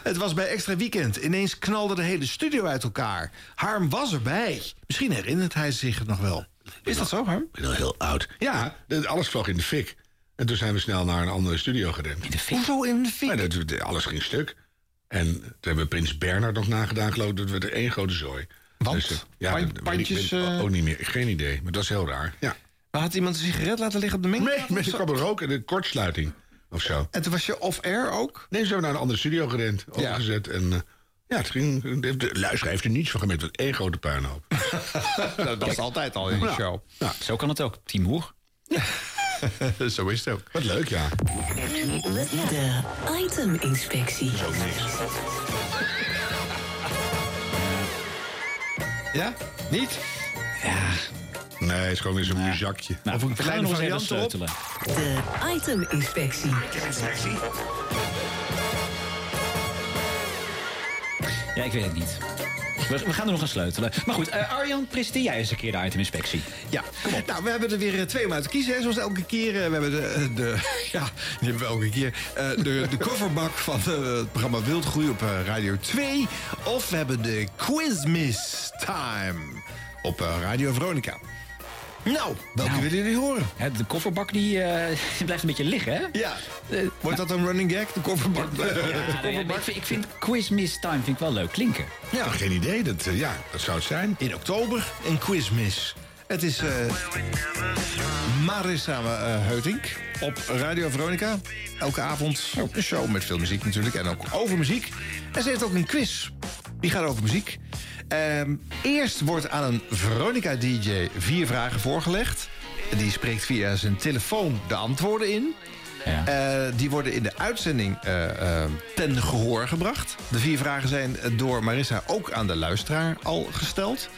Het was bij Extra Weekend. Ineens knalde de hele studio uit elkaar. Harm was erbij. Misschien herinnert hij zich het nog wel. Is dat zo, Harm? Ik ben al heel oud. Ja, alles vloog in de fik. En toen zijn we snel naar een andere studio gerend. In de fik. Hoezo in de fik? Maar dat, dat- alles ging stuk. En toen hebben we Prins Bernard nog nagedaan, geloof ik. Dat werd er één grote zooi. Want? eh, ja, pandjes, eh? ook niet meer. Geen idee, maar dat is heel raar. Ja. Maar had iemand een sigaret laten liggen op de mengtafel? Nee, mensen of zo? kwam roken, de kortsluiting of zo. En toen was je off-air ook? Nee, ze hebben naar een andere studio gerend, overgezet. En eh, ja, het ging, de, de luisteraar heeft er niets van gemerkt. Was één grote puinhoop. Nou, dat is altijd al in de Ja. show. Zo kan het ook. Timoer. Zo is het ook. Wat leuk, ja. De iteminspectie. Ja? Niet? Nee, het is gewoon weer zo'n zakje. Nou, Of een we gaan kleine nog eens even variant sleutelen. De iteminspectie. Ja, ik weet het niet. We, we gaan er nog aan sleutelen. Maar goed, eh, Arjan, presenteer jij eens een keer de iteminspectie. Ja, kom op. Nou, we hebben er weer eh, twee om uit te kiezen, hè, zoals elke keer. Eh, We hebben de, de ja, die hebben we elke keer. De, de coverbak van het programma Wildgroei op Radio 2. Of we hebben de Quizmiss Time. op Radio Veronica. Nou, welke willen jullie horen? de kofferbak die, eh, die blijft een beetje liggen, hè? Ja. Wordt dat een running gag? De kofferbak? Ja, ja, maar ik, vind, ik vind Quiz Miss Time vind ik wel leuk klinken. Ja. Geen idee, dat, eh, ja, dat zou het zijn. In oktober een quizmis. Het is eh Marissa eh, Heutink op Radio Veronica. Elke avond een show met veel muziek natuurlijk en ook over muziek. En ze heeft ook een quiz. Die gaat over muziek. Ehm, eerst wordt aan een Veronica-DJ vier vragen voorgelegd. Die spreekt via zijn telefoon de antwoorden in. Eh, die worden in de uitzending eh, eh, ten gehoor gebracht. De vier vragen zijn door Marissa ook aan de luisteraar al gesteld.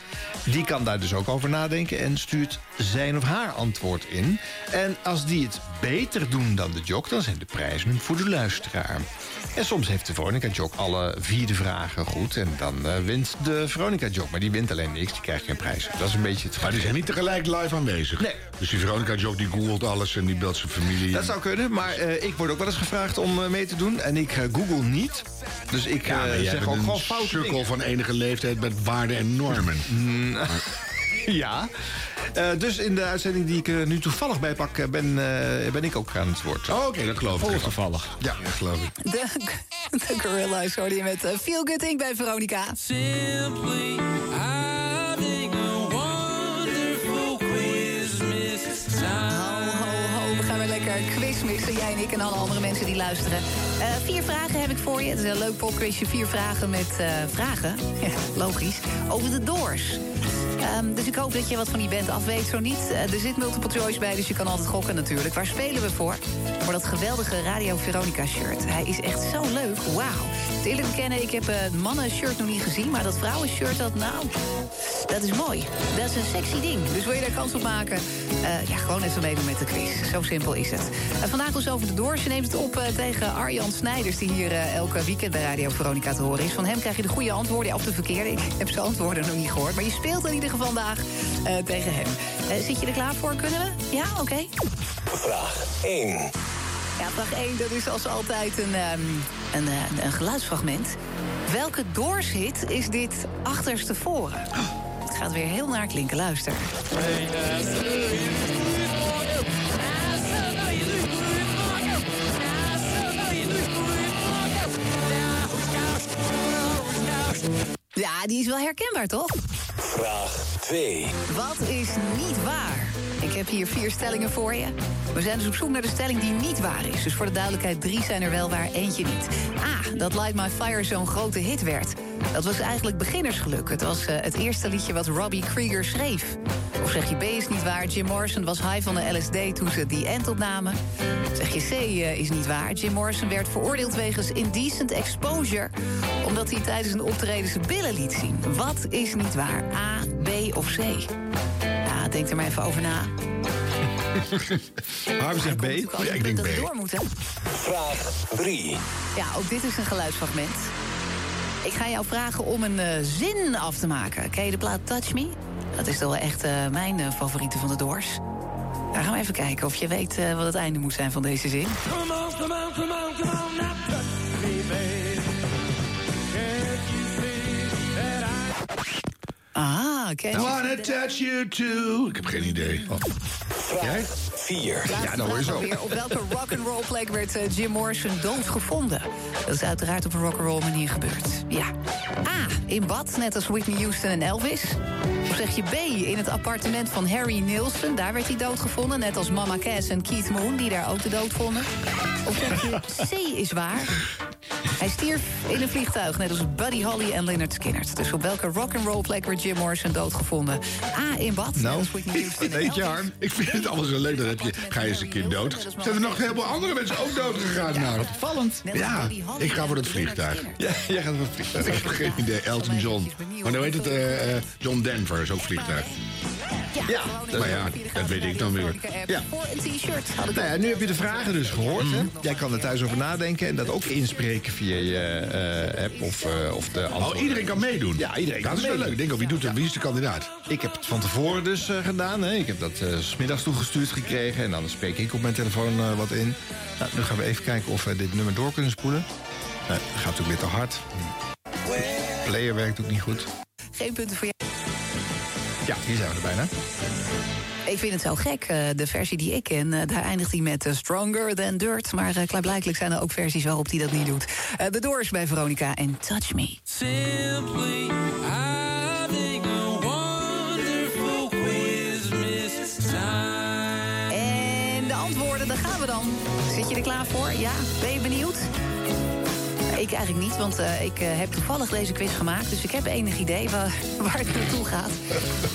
Die kan daar dus ook over nadenken en stuurt zijn of haar antwoord in. En als die het beter doen dan de jog, dan zijn de prijzen voor de luisteraar. En soms heeft de Veronica Jog alle vier de vragen goed. En dan eh, wint de Veronica Jog. Maar die wint alleen niks, die krijgt geen prijs. Dat is een beetje het Maar die zijn niet tegelijk live aanwezig. Nee. Dus die Veronica Job die googelt alles en die belt zijn familie. Dat zou kunnen, maar eh, ik word ook wel eens gevraagd om eh, mee te doen. En ik google niet. Dus ik Ja, zeg ook een gewoon foute sukkel dingen. van enige leeftijd met waarden en normen. ja. Eh, dus in de uitzending die ik er nu toevallig bij pak, eh, ben, eh, ben ik ook aan het woord. Oh, Oké, dat geloof ik. toevallig. Ja, dat geloof ik. De, de Gorilla's hoorde je met eh, Feel Good Inc. bij Veronica. Simply Jij en ik en alle andere mensen die luisteren. Eh, vier vragen heb ik voor je. Het is een leuk popquizje. Vier vragen met eh, vragen. Ja, logisch. Over de Doors. Ehm, dus ik hoop dat je wat van die band af weet. Zo niet, eh, er zit multiple choice bij, dus je kan altijd gokken natuurlijk. Waar spelen we voor? Voor dat geweldige Radio Veronica shirt. Hij is echt zo leuk. Wauw. Het eerlijk bekennen, ik heb het mannen shirt nog niet gezien... maar dat vrouwen shirt, dat nou... Dat is mooi. Dat is een sexy ding. Dus wil je daar kans op maken? Ja, gewoon even meedoen met de quiz. Zo simpel is het. Vandaag over de Doors. Je neemt het op eh, tegen Arjan Snijders... die hier eh, elke weekend bij Radio Veronica te horen is. Van hem krijg je de goede antwoorden. Ja, of de verkeerde. Ik heb zijn antwoorden nog niet gehoord. Maar je speelt in ieder geval vandaag eh, tegen hem. Zit je er klaar voor? Kunnen we? Ja, oké. Vraag 1. Ja, vraag 1, dat is als altijd een, ehm, een, een geluidsfragment. Welke Doors-hit is dit achterstevoren? Het gaat weer heel naar klinken, luister. Ja, die is wel herkenbaar, toch? Vraag 2. Wat is niet waar? Ik heb hier vier stellingen voor je. We zijn dus op zoek naar de stelling die niet waar is. Dus voor de duidelijkheid, drie zijn er wel waar, eentje niet. A, dat Light My Fire zo'n grote hit werd. Dat was eigenlijk beginnersgeluk. Het was eh, het eerste liedje wat Robbie Krieger schreef. Of zeg je B is niet waar, Jim Morrison was high van de LSD toen ze The End opnamen. Zeg je C eh, is niet waar, Jim Morrison werd veroordeeld wegens indecent exposure... omdat hij tijdens een optreden zijn billen liet zien. Wat is niet waar, A, B of C? Ja, denk er maar even over na. Harm zegt B. Ja, ik denk dat we door moeten. Vraag 3. Ja, ook dit is een geluidsfragment. Ik ga jou vragen om een eh, zin af te maken. Ken je de plaat Touch Me? Dat is toch wel echt eh, mijn eh, favoriete van de Doors. Daar gaan we even kijken of je weet eh, wat het einde moet zijn van deze zin. Come on, come on, come on, come on, now touch me, baby. Can't you see that I... Ah, ken je? Wanna touch you too. Ik heb geen idee. Jij? 4. Ja, dan hoor je zo. Weer, op welke rock'n'roll plek werd eh, Jim Morrison doodgevonden? Dat is uiteraard op een rock'n'roll manier gebeurd. Ja. A. In bad, net als Whitney Houston en Elvis. Of zeg je B. In het appartement van Harry Nilsson. Daar werd hij doodgevonden, net als Mama Cass en Keith Moon... die daar ook de dood vonden. Of zeg je C is waar. Hij stierf in een vliegtuig, net als Buddy Holly en Leonard Skinner. Dus op welke rock'n'roll plek werd Jim Morrison doodgevonden? A. In bad, net Nou, als Whitney Houston en weet je Elvis. Harm, ik vind het allemaal zo leuk. Dan heb je, ga je eens een keer dood. Zijn er nog heel veel andere mensen ook dood gegaan? nou, opvallend. Ja, ik ga voor het vliegtuig. Ja, jij gaat voor het vliegtuig. Ik heb geen idee. Elton John. Maar dan weet het, eh, eh, John Denver is ook vliegtuig. Ja, Maar ja, dat weet ik dan weer. Ja. Voor een t-shirt. Nou ja, nu heb je de vragen dus gehoord. Mhm. Hè? Jij kan er thuis over nadenken en dat ook inspreken via je eh, app of, eh, of de antwoorden. Oh, iedereen kan meedoen? Ja, iedereen Dat kan is wel leuk. Denk ook, wie doet het? Wie is de kandidaat? Ik heb het van tevoren dus eh, gedaan. Hè. Ik heb dat eh, s smiddags toegestuurd gekregen. En dan spreek ik op mijn telefoon eh, wat in. Nou, nu gaan we even kijken of we dit nummer door kunnen spoelen. Dat gaat natuurlijk weer te hard. Player werkt ook niet goed. Geen punten voor jou. Ja, hier zijn we er bijna. Ik vind het zo gek. eh, de versie die ik ken, eh, daar eindigt hij met eh, Stronger Than Dirt. Maar klaarblijkelijk zijn er ook versies waarop hij dat niet doet. De Doors bij Veronica en Touch Me. Simply having a wonderful Christmas time. En de antwoorden, daar gaan we dan. Zit je er klaar voor? Ja? Ben je benieuwd? Ik eigenlijk niet, want uh, ik uh, heb toevallig deze quiz gemaakt. Dus ik heb enig idee waar, waar het naartoe gaat.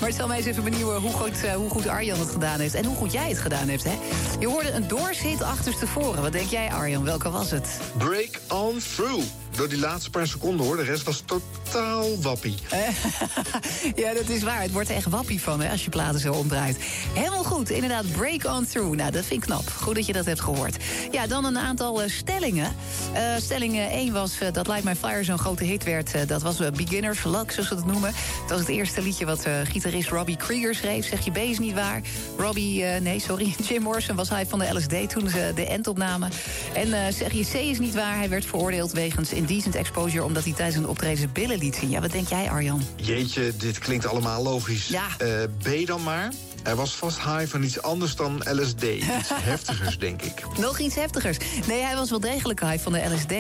Maar het zal mij eens even benieuwen hoe goed, uh, hoe goed Arjan het gedaan heeft. En hoe goed jij het gedaan hebt, hè? Je hoorde een doorshit achterstevoren. Wat denk jij, Arjan? Welke was het? Break on through. Door die laatste paar seconden, hoor. De rest was totaal wappie. ja, dat is waar. Het wordt er echt wappie van, hè, als je platen zo omdraait. Helemaal goed. Inderdaad, break on through. Nou, dat vind ik knap. Goed dat je dat hebt gehoord. Ja, dan een aantal stellingen. stelling 1 was dat Light My Fire zo'n grote hit werd. dat was Beginner's Luck, zoals ze het noemen. Dat was het eerste liedje wat gitarist Robbie Krieger schreef. Zeg je B is niet waar. Robbie, nee, sorry. Jim Morrison was hij van de LSD toen ze de end opnamen. En zeg je C is niet waar. Hij werd veroordeeld wegens indecent exposure... omdat hij tijdens een optreden zijn billen liet zien. Ja, wat denk jij, Arjan? Jeetje, dit klinkt allemaal logisch. Ja. Uh, B dan maar. Hij was vast high van iets anders dan LSD. Iets heftigers, denk ik. Nog iets heftigers. Nee, hij was wel degelijk high van de LSD.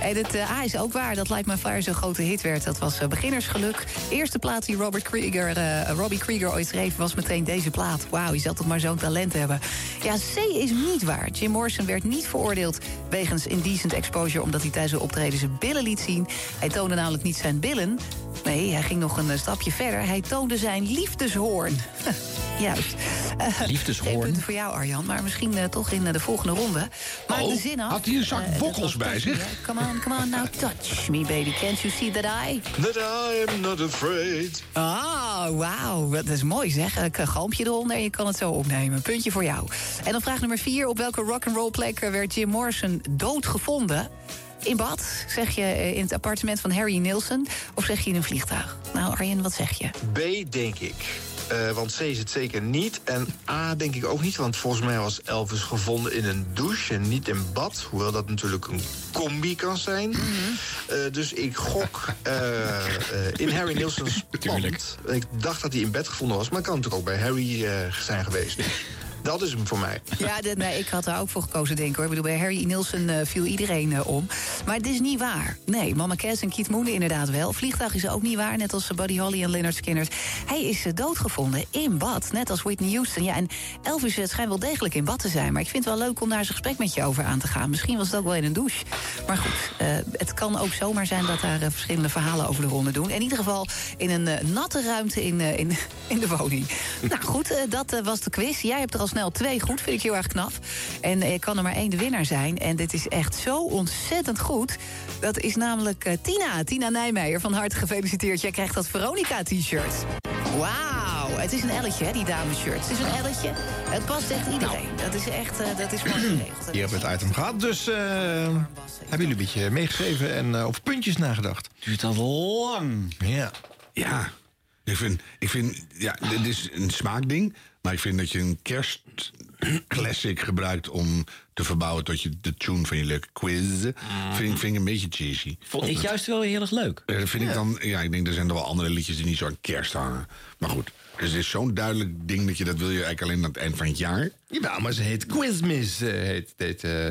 En het uh, A is ook waar dat Light My Fire zo'n grote hit werd. Dat was uh, beginnersgeluk. Eerste plaat die Robert Krieger, uh, Robbie Krieger ooit schreef... was meteen deze plaat. Wauw, je zal toch maar zo'n talent hebben. Ja, C is niet waar. Jim Morrison werd niet veroordeeld wegens indecent exposure... omdat hij tijdens een optreden zijn billen liet zien. Hij toonde namelijk niet zijn billen... Nee, hij ging nog een stapje verder. Hij toonde zijn liefdeshoorn. Juist. Uh, Liefdeshoorn. Geen punten voor jou, Arjan, maar misschien uh, toch in uh, de volgende ronde. Maar oh, de zin af. Had hij een zak bokkels bij zich? Come on, come on, now touch me, baby. Can't you see that I... That I am not afraid. Ah, oh, wauw. Dat is mooi, zeg. Een galmpje eronder en je kan het zo opnemen. Puntje voor jou. En dan vraag nummer vier. Op welke rock'n'roll plek werd Jim Morrison doodgevonden? In bad, zeg je in het appartement van Harry Nilsson... of zeg je in een vliegtuig? Nou, Arjen, wat zeg je? B, denk ik. Uh, want C is het zeker niet. En A denk ik ook niet, want volgens mij was Elvis gevonden in een douche en niet in bad. Hoewel dat natuurlijk een combi kan zijn. Mm -hmm. uh, dus ik gok uh, in Harry Nilsson's pand. Ik dacht dat hij in bed gevonden was, maar het kan natuurlijk ook bij Harry zijn geweest. Dat is hem voor mij. Ja, nee, ik had er ook voor gekozen, denk ik hoor. Ik bedoel, bij Harry Nielsen uh, viel iedereen uh, om. Maar het is niet waar. Nee, Mama Cass en Keith Moon inderdaad wel. Vliegtuig is ook niet waar, net als Buddy Holly en Leonard Skinner. Hij is uh, doodgevonden in bad, net als Whitney Houston. Ja, en Elvis schijnt wel degelijk in bad te zijn. Maar ik vind het wel leuk om daar eens een gesprek met je over aan te gaan. Misschien was het ook wel in een douche. Maar goed, het kan ook zomaar zijn dat daar verschillende verhalen over de ronde doen. In ieder geval in een natte ruimte in, in, in de woning. nou goed, dat was de quiz. Jij hebt er al twee goed, vind ik heel erg knap. En er kan er maar één de winnaar zijn. En dit is echt zo ontzettend goed. Dat is namelijk uh, Tina, Tina Nijmeijer. Van harte gefeliciteerd. Jij krijgt dat Veronica-t-shirt. Wauw, het is een elletje, hè, die damesshirt. Het is een elletje. Het past echt iedereen. Dat is echt, uh, dat is mooi geregeld. Hier hebben we het item gehad, dus uh, hebben jullie een beetje meegeschreven en uh, over puntjes nagedacht. Duurt al lang. Ja. Ja. Ik vind, ik vind, ja, dit is een smaakding. Maar ik vind dat je een kerstclassic gebruikt om te verbouwen tot je de tune van je leuke quiz. Vind, ik, vind ik een beetje cheesy. Vond ik juist wel heel erg leuk. Uh, vind ja. ik dan, ja, ik denk er zijn er wel andere liedjes die niet zo aan kerst hangen. Maar goed, dus het is zo'n duidelijk ding dat je dat wil je eigenlijk alleen aan het eind van het jaar. Ja, maar ze heet Quizmiss. Uh, heet, heet, uh,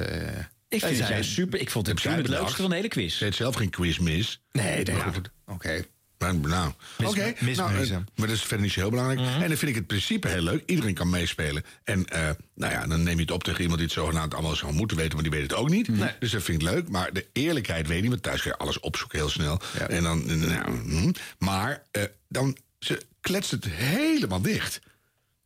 ik vind het juist super. Ik vond het het, leukste van de hele quiz. Ze heet zelf geen quizmiss. Nee, nee. Oké. Okay. Maar, nou, oké. mis, nou, maar dat is verder niet zo heel belangrijk. Mhm. En dan vind ik het principe heel leuk. Iedereen kan meespelen. En uh, nou ja, dan neem je het op tegen iemand die het zogenaamd allemaal zou moeten weten, maar die weet het ook niet. Nee. Dus dat vind ik leuk. Maar de eerlijkheid weet niet, want thuis ga je alles opzoeken heel snel. En dan, nou, hm. maar uh, dan ze kletst het helemaal dicht.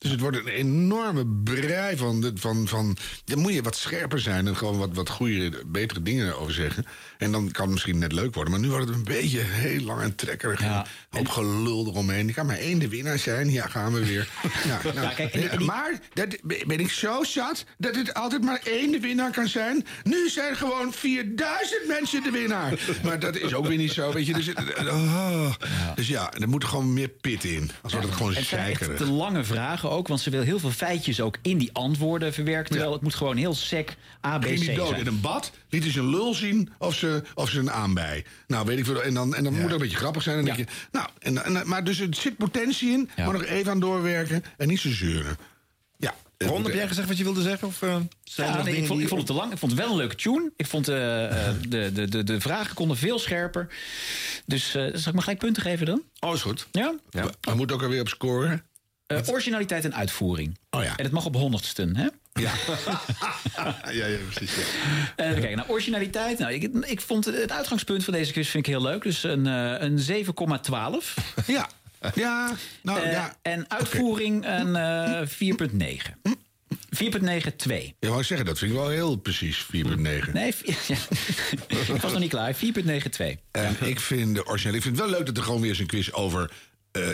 Dus het wordt een enorme brei van, van, van... Dan moet je wat scherper zijn en gewoon wat, wat goede, betere dingen over zeggen. En dan kan het misschien net leuk worden. Maar nu wordt het een beetje heel lang en trekkerig. Ja. Hoop gelul eromheen. Er kan maar één de winnaar zijn. Ja, gaan we weer. ja, nou, ja, kijk, en, en, maar dat, ben ik zo zat dat het altijd maar één de winnaar kan zijn. Nu zijn gewoon 4000 mensen de winnaar. maar dat is ook weer niet zo, weet je. Dus, oh. ja. dus ja, er moet gewoon meer pit in. Als we het gewoon echt te lange vragen ook. Want ze wil heel veel feitjes ook in die antwoorden verwerken. Terwijl het moet gewoon heel sec A, B, C Ging die dood zijn. in een bad, liet hij zijn lul zien of ze, of ze een aanbij. Nou, weet ik veel. En dan, en dan moet het een beetje grappig zijn. En dan denk je, nou, en, en- maar dus er zit potentie in, maar nog even aan doorwerken en niet zo zeuren. Ja. Ron, heb jij gezegd wat je wilde zeggen? Of, eh, zijn Ja, nee, ik, vond, die- ik vond het te lang. Ik vond het wel een leuke tune. Ik vond eh, de, de, de, de vragen konden veel scherper. Dus eh, zal ik maar gelijk punten geven dan? Oh, is goed. Ja? Hij moet ook alweer op scoren. Eh, originaliteit en uitvoering. Oh ja. En het mag op honderdsten, hè? Ja. ja, ja, precies. Ja. Eh, even kijken, nou, originaliteit. Nou, ik, ik vond het, uitgangspunt van deze quiz vind ik heel leuk. Dus een, eh, een 7,12. Ja. Ja, nou ja. En uitvoering een eh 4,9. 4,92. Ja, wou ik zeggen, dat vind ik wel heel precies, 4,9. Nee, ja. ik was nog niet klaar. 4,92. En ik vind de originele. Ik vind het wel leuk dat er gewoon weer eens een quiz over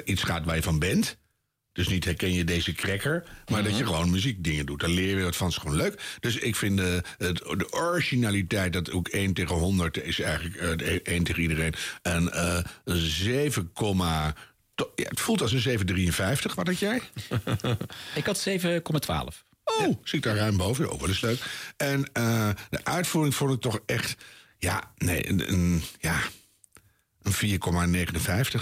iets gaat waar je van bent. Dus niet herken je deze cracker, maar dat je gewoon muziekdingen doet. Daar leer je wat van, is gewoon leuk. Dus ik vind de, het, de originaliteit, dat ook 1 tegen 100 is eigenlijk eh, 1 tegen iedereen. En eh 7, to- ja, het voelt als een 753. Wat had jij? Ik had 7,12. Oh, zie ik daar ruim boven. Ook wel eens leuk. En eh, de uitvoering vond ik toch echt... Ja, nee, een, een, ja, een 4,59.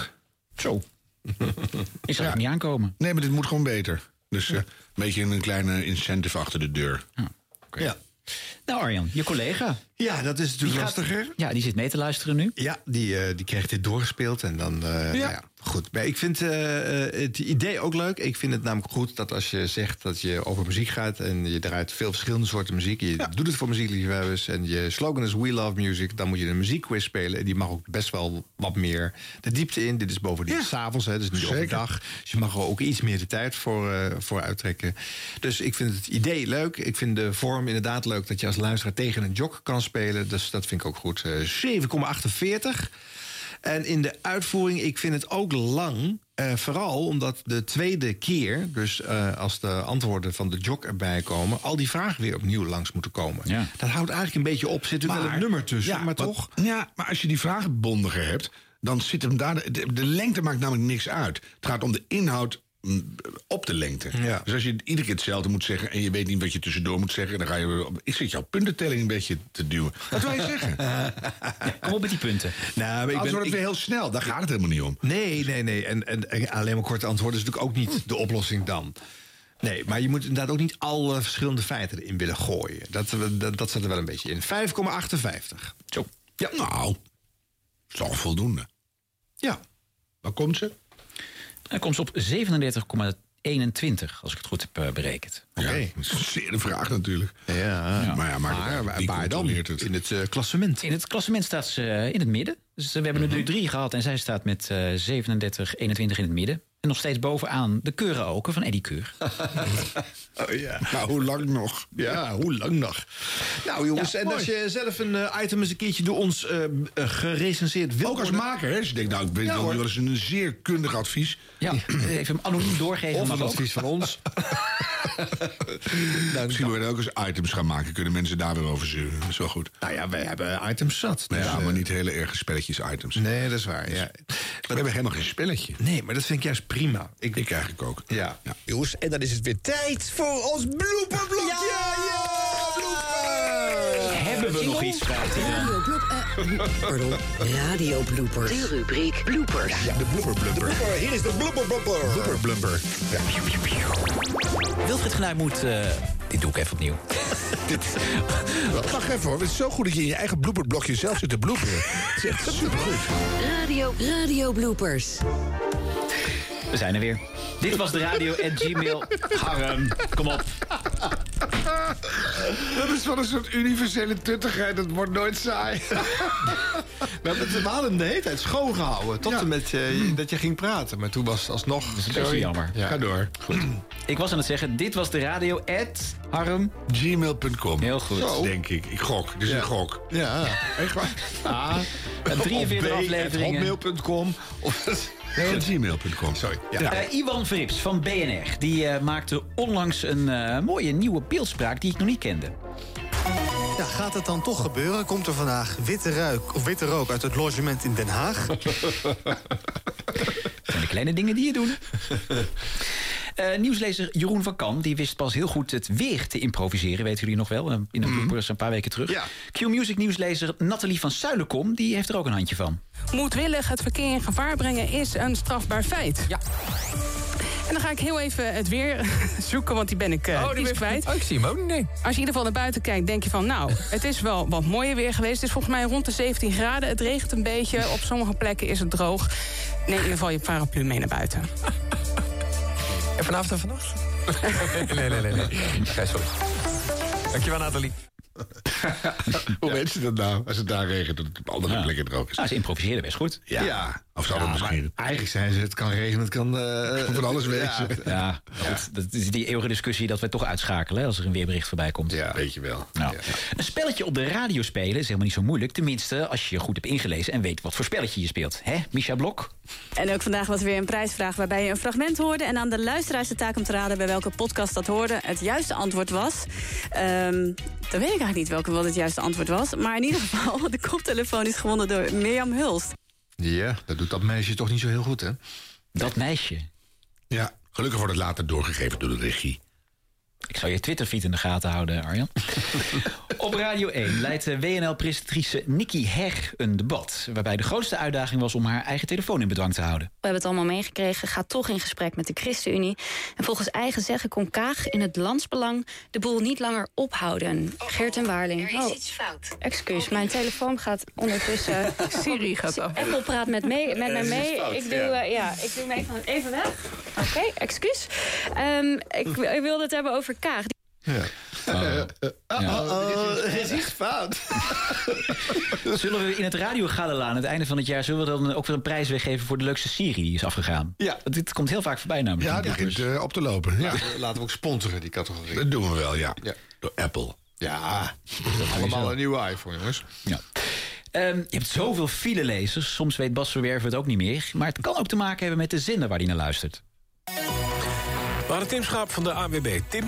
Zo. Is er niet aankomen? Nee, maar dit moet gewoon beter. Dus eh, een beetje een kleine incentive achter de deur. Ja. Nou, Arjan, je collega. Ja, dat is natuurlijk Die gaat- lastiger. Ja, die zit mee te luisteren nu. Ja, die, eh, die krijgt dit doorgespeeld. En dan, eh, Nou ja, goed. Maar ik vind eh, eh, het idee ook leuk. Ik vind het namelijk goed dat als je zegt dat je over muziek gaat... en je draait veel verschillende soorten muziek... je doet het voor muziekliefhebbers en je slogan is We Love Music... dan moet je een muziekquiz spelen. En die mag ook best wel wat meer de diepte in. Dit is bovendien s s'avonds, dus niet overdag. Dus je mag er ook iets meer de tijd voor, eh, voor uittrekken. Dus ik vind het idee leuk. Ik vind de vorm inderdaad leuk dat je als luisteraar tegen een jog kan spelen. Dus dat vind ik ook goed. Eh, 7,48. En in de uitvoering, ik vind het ook lang. eh, vooral omdat de tweede keer, dus eh, als de antwoorden van de jog erbij komen, al die vragen weer opnieuw langs moeten komen. Dat houdt eigenlijk een beetje op. Zit er wel een nummer tussen, ja, maar toch? Ja, maar als je die vragen bondiger hebt, dan zit hem daar. De, de lengte maakt namelijk niks uit. Het gaat om de inhoud op de lengte. Ja. Dus als je iedere keer hetzelfde moet zeggen en je weet niet wat je tussendoor moet zeggen, dan ga je. Ik zit jouw puntentelling een beetje te duwen. Wat wil je zeggen? Kom op met die punten. Nou, maar ik ben- wordt weer heel snel. Daar gaat het helemaal niet om. Nee, nee, nee. En, en, en alleen maar korte antwoorden is natuurlijk ook niet de oplossing dan. Nee, maar je moet inderdaad ook niet alle verschillende feiten erin willen gooien. Dat, dat, dat zat er wel een beetje in. 5,58. Zo. Ja. Nou, is toch voldoende. Ja. Waar komt ze? Dan komt ze op 37,21, als ik het goed heb eh, berekend. Is een zeer vraag natuurlijk. Ja, Maar ja, maar, maar wie waar dan? het? In het eh, klassement. In het klassement staat ze eh, in het midden. Dus eh, we hebben Mhm. er nu drie gehad en zij staat met eh 37, 21 in het midden. En nog steeds bovenaan de keuren van Eddie Keur. Oh ja. Nou, hoe lang nog? Ja, hoe lang nog? Nou jongens, Ja, en mooi. als je zelf een eh, item eens een keertje door ons eh, eh, gerecenseerd wilt Ook als worden- maker, hè? Dus ik denk, nou, ik weet Ja, wel een zeer kundig advies. Ja, even hem anoniem doorgeven. Of een advies van ons. Misschien willen we ook eens items gaan maken. Kunnen mensen daar weer over zeuren. Dat is wel goed. Nou ja, wij hebben items zat. Nou dus, ja, maar niet hele erge spelletjes items. Nee, dat is waar. Ja. We hebben helemaal geen spelletje. Nee, maar dat vind ik juist prima. Ik, Ik eigenlijk ook. ja. Jongens, en dan is het weer tijd voor ons blooperblokje! Hebben we nog iets? vraagt. Radio eh, pardon, radio bloopers. De rubriek bloopers. Ja, de blubber blubber. Hier is de blooperblopper. Blubber blubber. Ja. Wilfried Genuij moet... eh, dit doe ik even opnieuw. Wacht even hoor. Het is zo goed dat je in je eigen blooperblokje zelf zit te bloeperen. Het is echt supergoed. Radio, radio bloopers. We zijn er weer. Dit was de radio at gmail. Harm, kom op. Dat is wel een soort universele tuttigheid. Dat wordt nooit saai. We hebben het we hadden hem de hele tijd schoongehouden. Tot en met eh, dat je ging praten. Maar toen was het alsnog... Dat is een beetje jammer. Ja. Ga door. Ik was aan het zeggen, dit was de radio at Harm. Gmail.com. Heel goed. Zo. Denk ik. Ik gok. Dit is Ja. een gok. Ja. Echt waar? Ah. En 43 afleveringen. Hotmail.com. Of Nee, gmail.com. Sorry. Ja. Eh, Iwan Verrips van BNR die eh, maakte onlangs een eh, mooie nieuwe beeldspraak die ik nog niet kende. Ja, gaat het dan toch gebeuren? Komt er vandaag witte, ruik, of witte rook uit het logement in Den Haag? van de kleine dingen die je doet. Eh, nieuwslezer Jeroen van Kan die wist pas heel goed het weer te improviseren. Weten jullie nog wel? Eh, In de bloopers een paar weken terug. Q-Music nieuwslezer Nathalie van Zuilenkom die heeft er ook een handje van. Moedwillig het verkeer in gevaar brengen is een strafbaar feit. Ja. En dan ga ik heel even het weer zoeken, want die ben ik, eh, die is kwijt. Oh, ik zie hem ook niet. Nee. Als je in ieder geval naar buiten kijkt, denk je van... nou, het is wel wat mooier weer geweest. Het is volgens mij rond de 17 graden. Het regent een beetje. Op sommige plekken is het droog. Neem in ieder geval je paraplu mee naar buiten. En vanavond en vannacht? nee, nee, nee. nee. Oké, sorry. Dankjewel, Nathalie. Hoe weet ze dat nou? Als het daar regent, dat het op andere plekken droog is. Nou, ze improviseerden best goed. Ja. Of zou dat Ja, misschien... Eigenlijk zijn ze, het kan regenen, het kan... eh, Van alles wezen. Ja, goed, dat is die eeuwige discussie dat we toch uitschakelen hè, als er een weerbericht voorbij komt. Ja, weet je wel. Nou, Een spelletje op de radio spelen is helemaal niet zo moeilijk. Tenminste, als je je goed hebt ingelezen en weet wat voor spelletje je speelt. Hè, Micha Blok? En ook vandaag was er weer een prijsvraag waarbij je een fragment hoorde... en aan de luisteraars de taak om te raden bij welke podcast dat hoorde. Het juiste antwoord was... ehm, dan weet ik eigenlijk niet welke wat het juiste antwoord was. Maar in ieder geval, de koptelefoon is gewonnen door Mirjam Hulst. Ja, dat doet dat meisje toch niet zo heel goed, hè? Dat meisje? Ja, gelukkig wordt het later doorgegeven door de regie. Ik zou je Twitterfeed in de gaten houden, Arjan. Op Radio 1 leidt de WNL-presentatrice Nikki Heg een debat... waarbij de grootste uitdaging was om haar eigen telefoon in bedwang te houden. We hebben het allemaal meegekregen, gaat toch in gesprek met de ChristenUnie. En volgens eigen zeggen kon Kaag in het landsbelang de boel niet langer ophouden. Geert en Waarling. Er is Oh, iets fout. excuus, mijn telefoon gaat ondertussen... Siri gaat af. Apple praat met, mee, met mij mee. fout, ik, doe, ja. eh, ja, ik doe even, even weg. Oké, excuus. Ehm, ik, ik wilde het hebben over Kaag. er is iets fout. Zullen we in het radiogala aan het einde van het jaar... zullen we dan ook weer een prijs weggeven voor de leukste serie die is afgegaan? Ja. Dit komt heel vaak voorbij namelijk. Ja, die begint eh, op te lopen. Ja. Laten we ook sponsoren, die categorie. Dat doen we wel, ja. Ja. Door Apple. Ja, allemaal een nieuwe iPhone, jongens. Ja. Ehm, je hebt zoveel filelezers. Soms weet Bas Verwerven het ook niet meer. Maar het kan ook te maken hebben met de zender waar hij naar luistert. We hadden Tim Schaap van de AWB. Tim,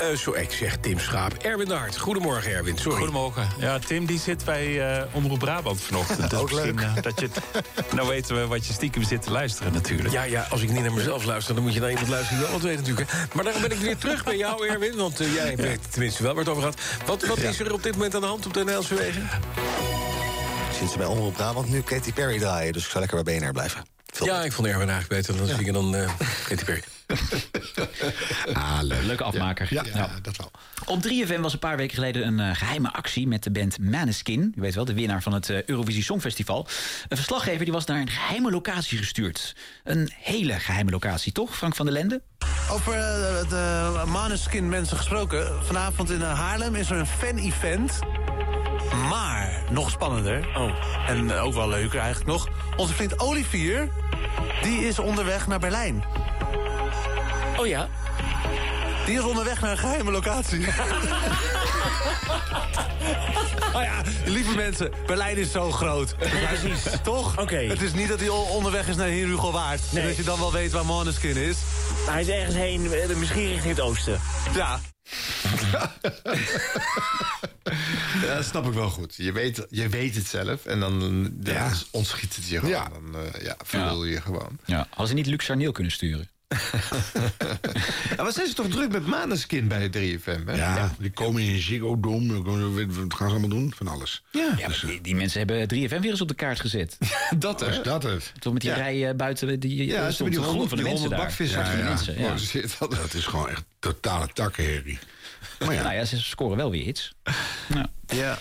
eh zo ik zeg Tim Schaap. Erwin de Hart. Goedemorgen, Erwin. Sorry. Goedemorgen. Ja, Tim die zit bij eh Omroep Brabant vanochtend. Dus Ook misschien, leuk. eh, dat je nou weten we wat je stiekem zit te luisteren natuurlijk. Ja, ja, als ik niet naar mezelf luister, dan moet je naar iemand luisteren die wel wat weet natuurlijk. hè. Maar daarom ben ik weer terug bij jou, Erwin. Want jij weet tenminste wel waar het over gaat. Wat, wat is er op dit moment aan de hand op de Nederlandse wegen? Sinds ze bij Omroep Brabant nu Katy Perry draaien. Dus ik zal lekker bij BNR blijven. Ja, ik vond Erwin eigenlijk beter. Dan zie ik dan eh Katy Perry. Ah, leuk. Leuke afmaker. Ja, Ja. dat wel. Op 3FM was een paar weken geleden een eh, geheime actie met de band Maneskin. U weet wel, de winnaar van het eh, Eurovisie Songfestival. Een verslaggever die was naar een geheime locatie gestuurd. Een hele geheime locatie, toch, Frank van der Lende? Over eh, de Maneskin mensen gesproken. Vanavond in Haarlem is er een fan-event. Maar nog spannender. En eh, ook wel leuker eigenlijk nog. Onze vriend Olivier, die is onderweg naar Berlijn. Oh ja? Die is onderweg naar een geheime locatie. oh ja, lieve mensen, Berlijn is zo groot. Precies. Toch? Oké. Het is niet dat hij onderweg is naar Heer Hugo Waard. En dat je dan wel weet waar Maneskin is. Hij is ergens heen, eh, misschien richting het oosten. Ja. Ja, dat snap ik wel goed. Je weet, je weet het zelf en dan, dan Ja. ontschiet het je gewoon. Ja. Dan uh, ja, verwil je gewoon. Ja, hadden ze niet Luc Sarneel kunnen sturen? Ja, wat zijn ze toch druk met Maneskin bij 3FM, hè? Ja, die komen in Ziggo Dome. Wat gaan ze allemaal doen? Van alles. Ja, maar die, die mensen hebben 3FM weer eens op de kaart gezet. dat Is dat het? Toch met die Ja. rij eh, buiten die Ja, ze stond hebben die honderd honderd- van de die mensen daar. bakvissen. Ja, mensen. Oh, dat. Dat is gewoon echt totale takkenherrie. Maar ja. Nou ja, ze scoren wel weer hits. Nou. Ja.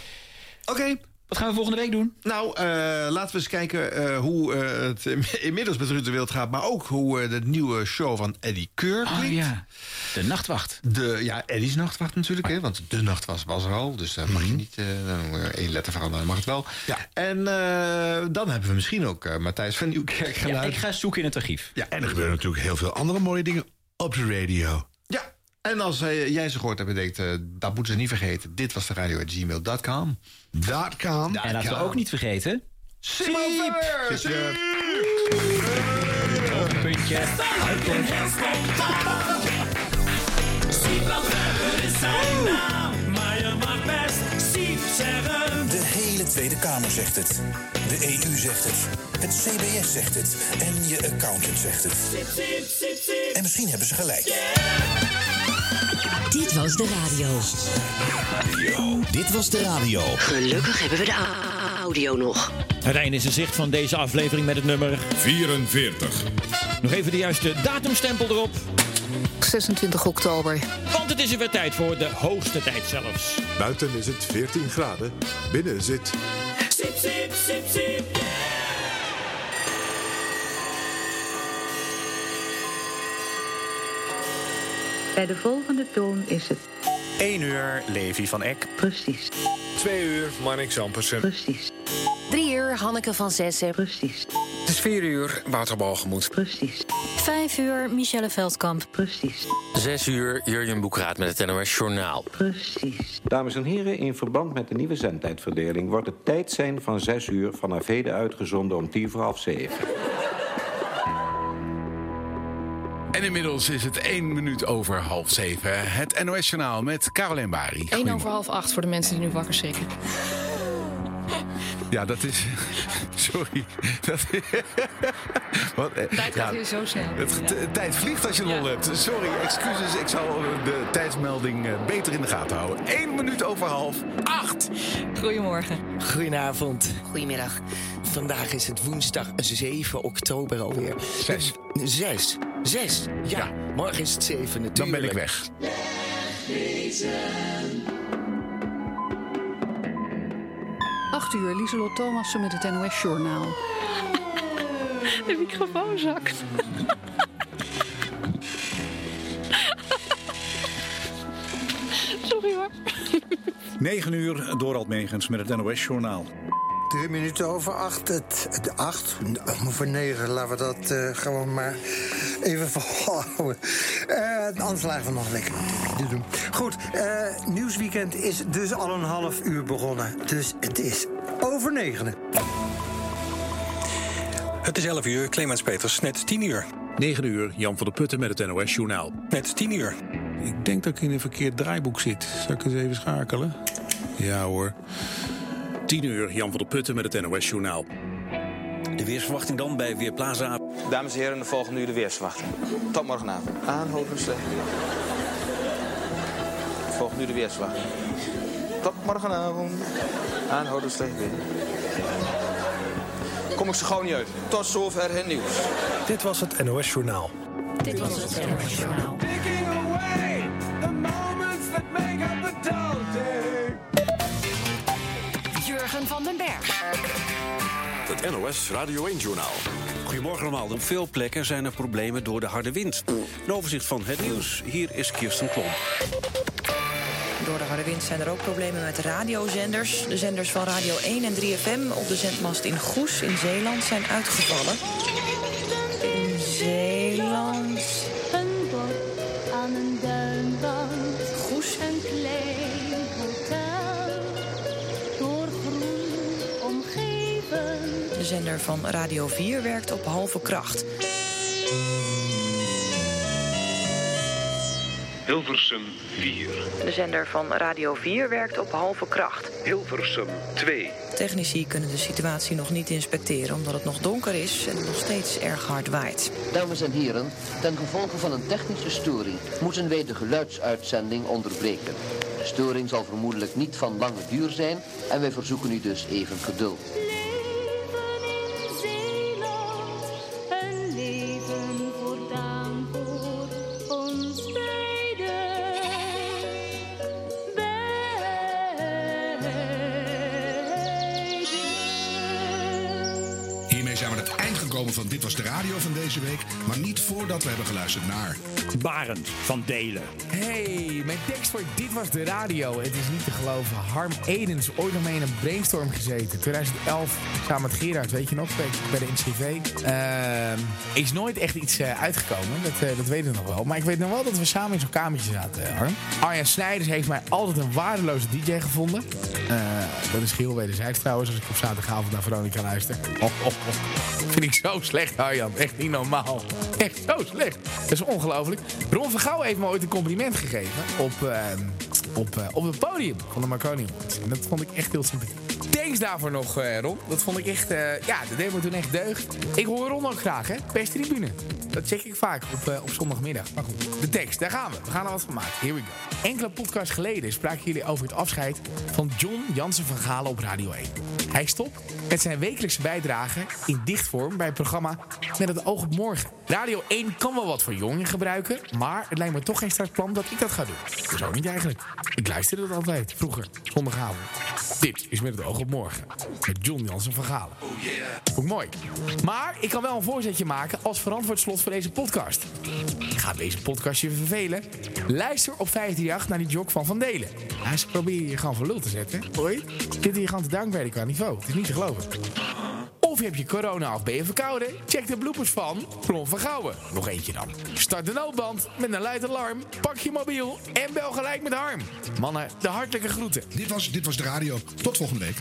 Oké. Wat gaan we volgende week doen? Nou, eh, laten we eens kijken eh, hoe eh, het inmiddels met Ruud de Wild gaat... maar ook hoe eh, de nieuwe show van Eddie Keur klinkt. Oh ja, de nachtwacht. De, ja, Eddie's nachtwacht natuurlijk, hè, want de nachtwacht was er al. Dus daar mag je niet eh, dan één letter veranderen, dan mag het wel. Ja. En eh, dan hebben we misschien ook eh, Matthijs van Nieuwkerk Ja, geluid. ik ga zoeken in het archief. Ja, En er gebeuren natuurlijk heel veel andere mooie dingen op de radio. Ja, en als jij ze gehoord hebt en denkt, dat moeten ze niet vergeten. Dit was de radio at gmail.com. Kan. En laten we ook niet vergeten... Siep. Puntje. is zijn naam, maar je mag best Siep zeggen. De hele Tweede Kamer zegt het. De EU zegt het. Het CBS zegt het. En je accountant zegt het. En misschien hebben ze gelijk. Dit was de radio. Dit was de radio. Gelukkig hebben we de audio nog. Het einde is in zicht van deze aflevering met het nummer 44. Nog even de juiste datumstempel erop. 26 oktober. Want het is er weer tijd voor de hoogste tijd zelfs. Buiten is het 14 graden. Binnen zit... Sip, sip, sip, sip. Bij de volgende toon is het 1 uur, Levi van Eck. precies. 2 uur, Marnix Ampersen. Precies. 3 uur, Hanneke van Zessen. Precies. Het is 4 uur, Wouter Balgemoed. Precies. 5 uur, Michelle Veldkamp. Precies. 6 uur, Jurjen Boekraat met het NOS Journaal. Precies. Dames en heren, in verband met de nieuwe zendtijdverdeling... wordt het tijd zijn van 6 uur vanaf heden uitgezonden om tien voor half zeven. En inmiddels is het 1 minuut over half 7. Het NOS-journaal met Carolijn Bari. 1 over half 8 voor de mensen die nu wakker schrikken. Ja, dat is... Sorry. Dat, wat, eh, Tijd gaat hier zo snel. Het, de tijd vliegt als je lol hebt. Sorry, excuses. Ik zal de tijdsmelding eh, beter in de gaten houden. 1 minuut over half 8. Goedemorgen. Goedenavond. Goedemiddag. Vandaag is het woensdag 7 oktober alweer. Zes. Zes. Zes. Ja, morgen is het 7 natuurlijk. Dan ben ik weg. Acht uur, Lieselot Thomassen met het NOS-journaal. De microfoon zakt. Sorry hoor. 9 uur, Dorald Megens met het NOS-journaal. Drie minuten over acht. Het, het acht, voor negen. Laten we dat eh, gewoon maar even volhouden. Eh anders lagen we nog lekker te doen. Goed, eh, nieuwsweekend is dus al een half uur begonnen. Dus het is over negenen. Het is 11 uur, Clemens Peters, net 10 uur. 9 uur, Jan van der Putten met het NOS-journaal. Net 10 uur. Ik denk dat ik in een verkeerd draaiboek zit. Zal ik eens even schakelen? Ja hoor. 10 uur, Jan van der Putten met het NOS-journaal. De weersverwachting dan bij Weerplaza. Dames en heren, de volgende uur de weersverwachting. Tot morgenavond. Aanhouden slecht weer. Volgende uur de weersverwachting. Tot morgenavond. Aanhouden slecht weer. Kom ik zo gauw niet uit. Tot zover het nieuws. Dit was het NOS Journaal. Dit was het NOS-journaal. Jurgen Het NOS Radio 1-journaal. Goedemorgen allemaal. Op veel plekken zijn er problemen door de harde wind. Een overzicht van het nieuws. Hier is Kirsten Klomp. Door de harde wind zijn er ook problemen met radiozenders. De zenders van Radio 1 en 3FM op de zendmast in Goes in Zeeland zijn uitgevallen. In Zeeland. Zender van Radio 4 werkt op halve kracht. Hilversum 4. De zender van Radio 4 werkt op halve kracht. Hilversum 2. Technici kunnen de situatie nog niet inspecteren omdat het nog donker is en het nog steeds erg hard waait. Dames en heren, ten gevolge van een technische storing moeten wij de geluidsuitzending onderbreken. De storing zal vermoedelijk niet van lange duur zijn en wij verzoeken u dus even geduld. We hebben geluisterd naar... Barend van Delen. Hey, mijn tekst voor Dit Was De Radio. Het is niet te geloven. Harm Edens, ooit nog mee in een brainstorm gezeten. 2011, samen met Gerard, weet je nog, bij de NCV. Ehm, is nooit echt iets eh, uitgekomen, dat, eh, dat weet ik nog wel. Maar ik weet nog wel dat we samen in zo'n kamertje zaten, eh, Harm. Arjan Snijders heeft mij altijd een waardeloze DJ gevonden. Dat is geheel wederzijds trouwens, als ik op zaterdagavond naar Veronica luister. Oh, oh, oh. Vind ik zo slecht, Arjan. Echt niet normaal. Echt zo slecht. Dat is ongelooflijk. Ron van Gouw heeft me ooit een compliment gegeven op, eh, op, eh, op het podium van de Marconi. En dat vond ik echt heel sympathiek. Thanks daarvoor nog, eh, Ron. Dat vond ik echt, eh, ja, dat deed me toen echt deugd. Ik hoor Ron ook graag, hè? Perstribune. Dat check ik vaak op, op zondagmiddag. Maar goed, de tekst, daar gaan we. We gaan er wat van maken. Here we go. Enkele podcasts geleden spraken jullie over het afscheid van John Jansen van Galen op Radio 1. Hij stopt met zijn wekelijkse bijdrage in dichtvorm bij het programma Met het oog op morgen. Radio 1 kan wel wat voor jongeren gebruiken, maar het lijkt me toch geen startplan dat ik dat ga doen. Zo niet eigenlijk. Ik luisterde dat altijd, vroeger, zondagavond. Dit is Met het oog op morgen. Met John Jansen van Galen. Ook mooi. Maar ik kan wel een voorzetje maken als verantwoord slot voor deze podcast. Gaat deze podcast je vervelen? Luister op 538 naar die jog van Van Delen. Ja, ze proberen je gewoon voor lul te zetten. Je? Dit hier gewoon te dankbaardig qua niveau. Het is niet te geloven. Of heb je corona of ben je verkouden? Check de bloepers van Plon van Gouwen. Nog eentje dan. Start de noodband met een luid alarm. Pak je mobiel en bel gelijk met Harm. Mannen, de hartelijke groeten. Dit was, dit was de radio. Tot volgende week.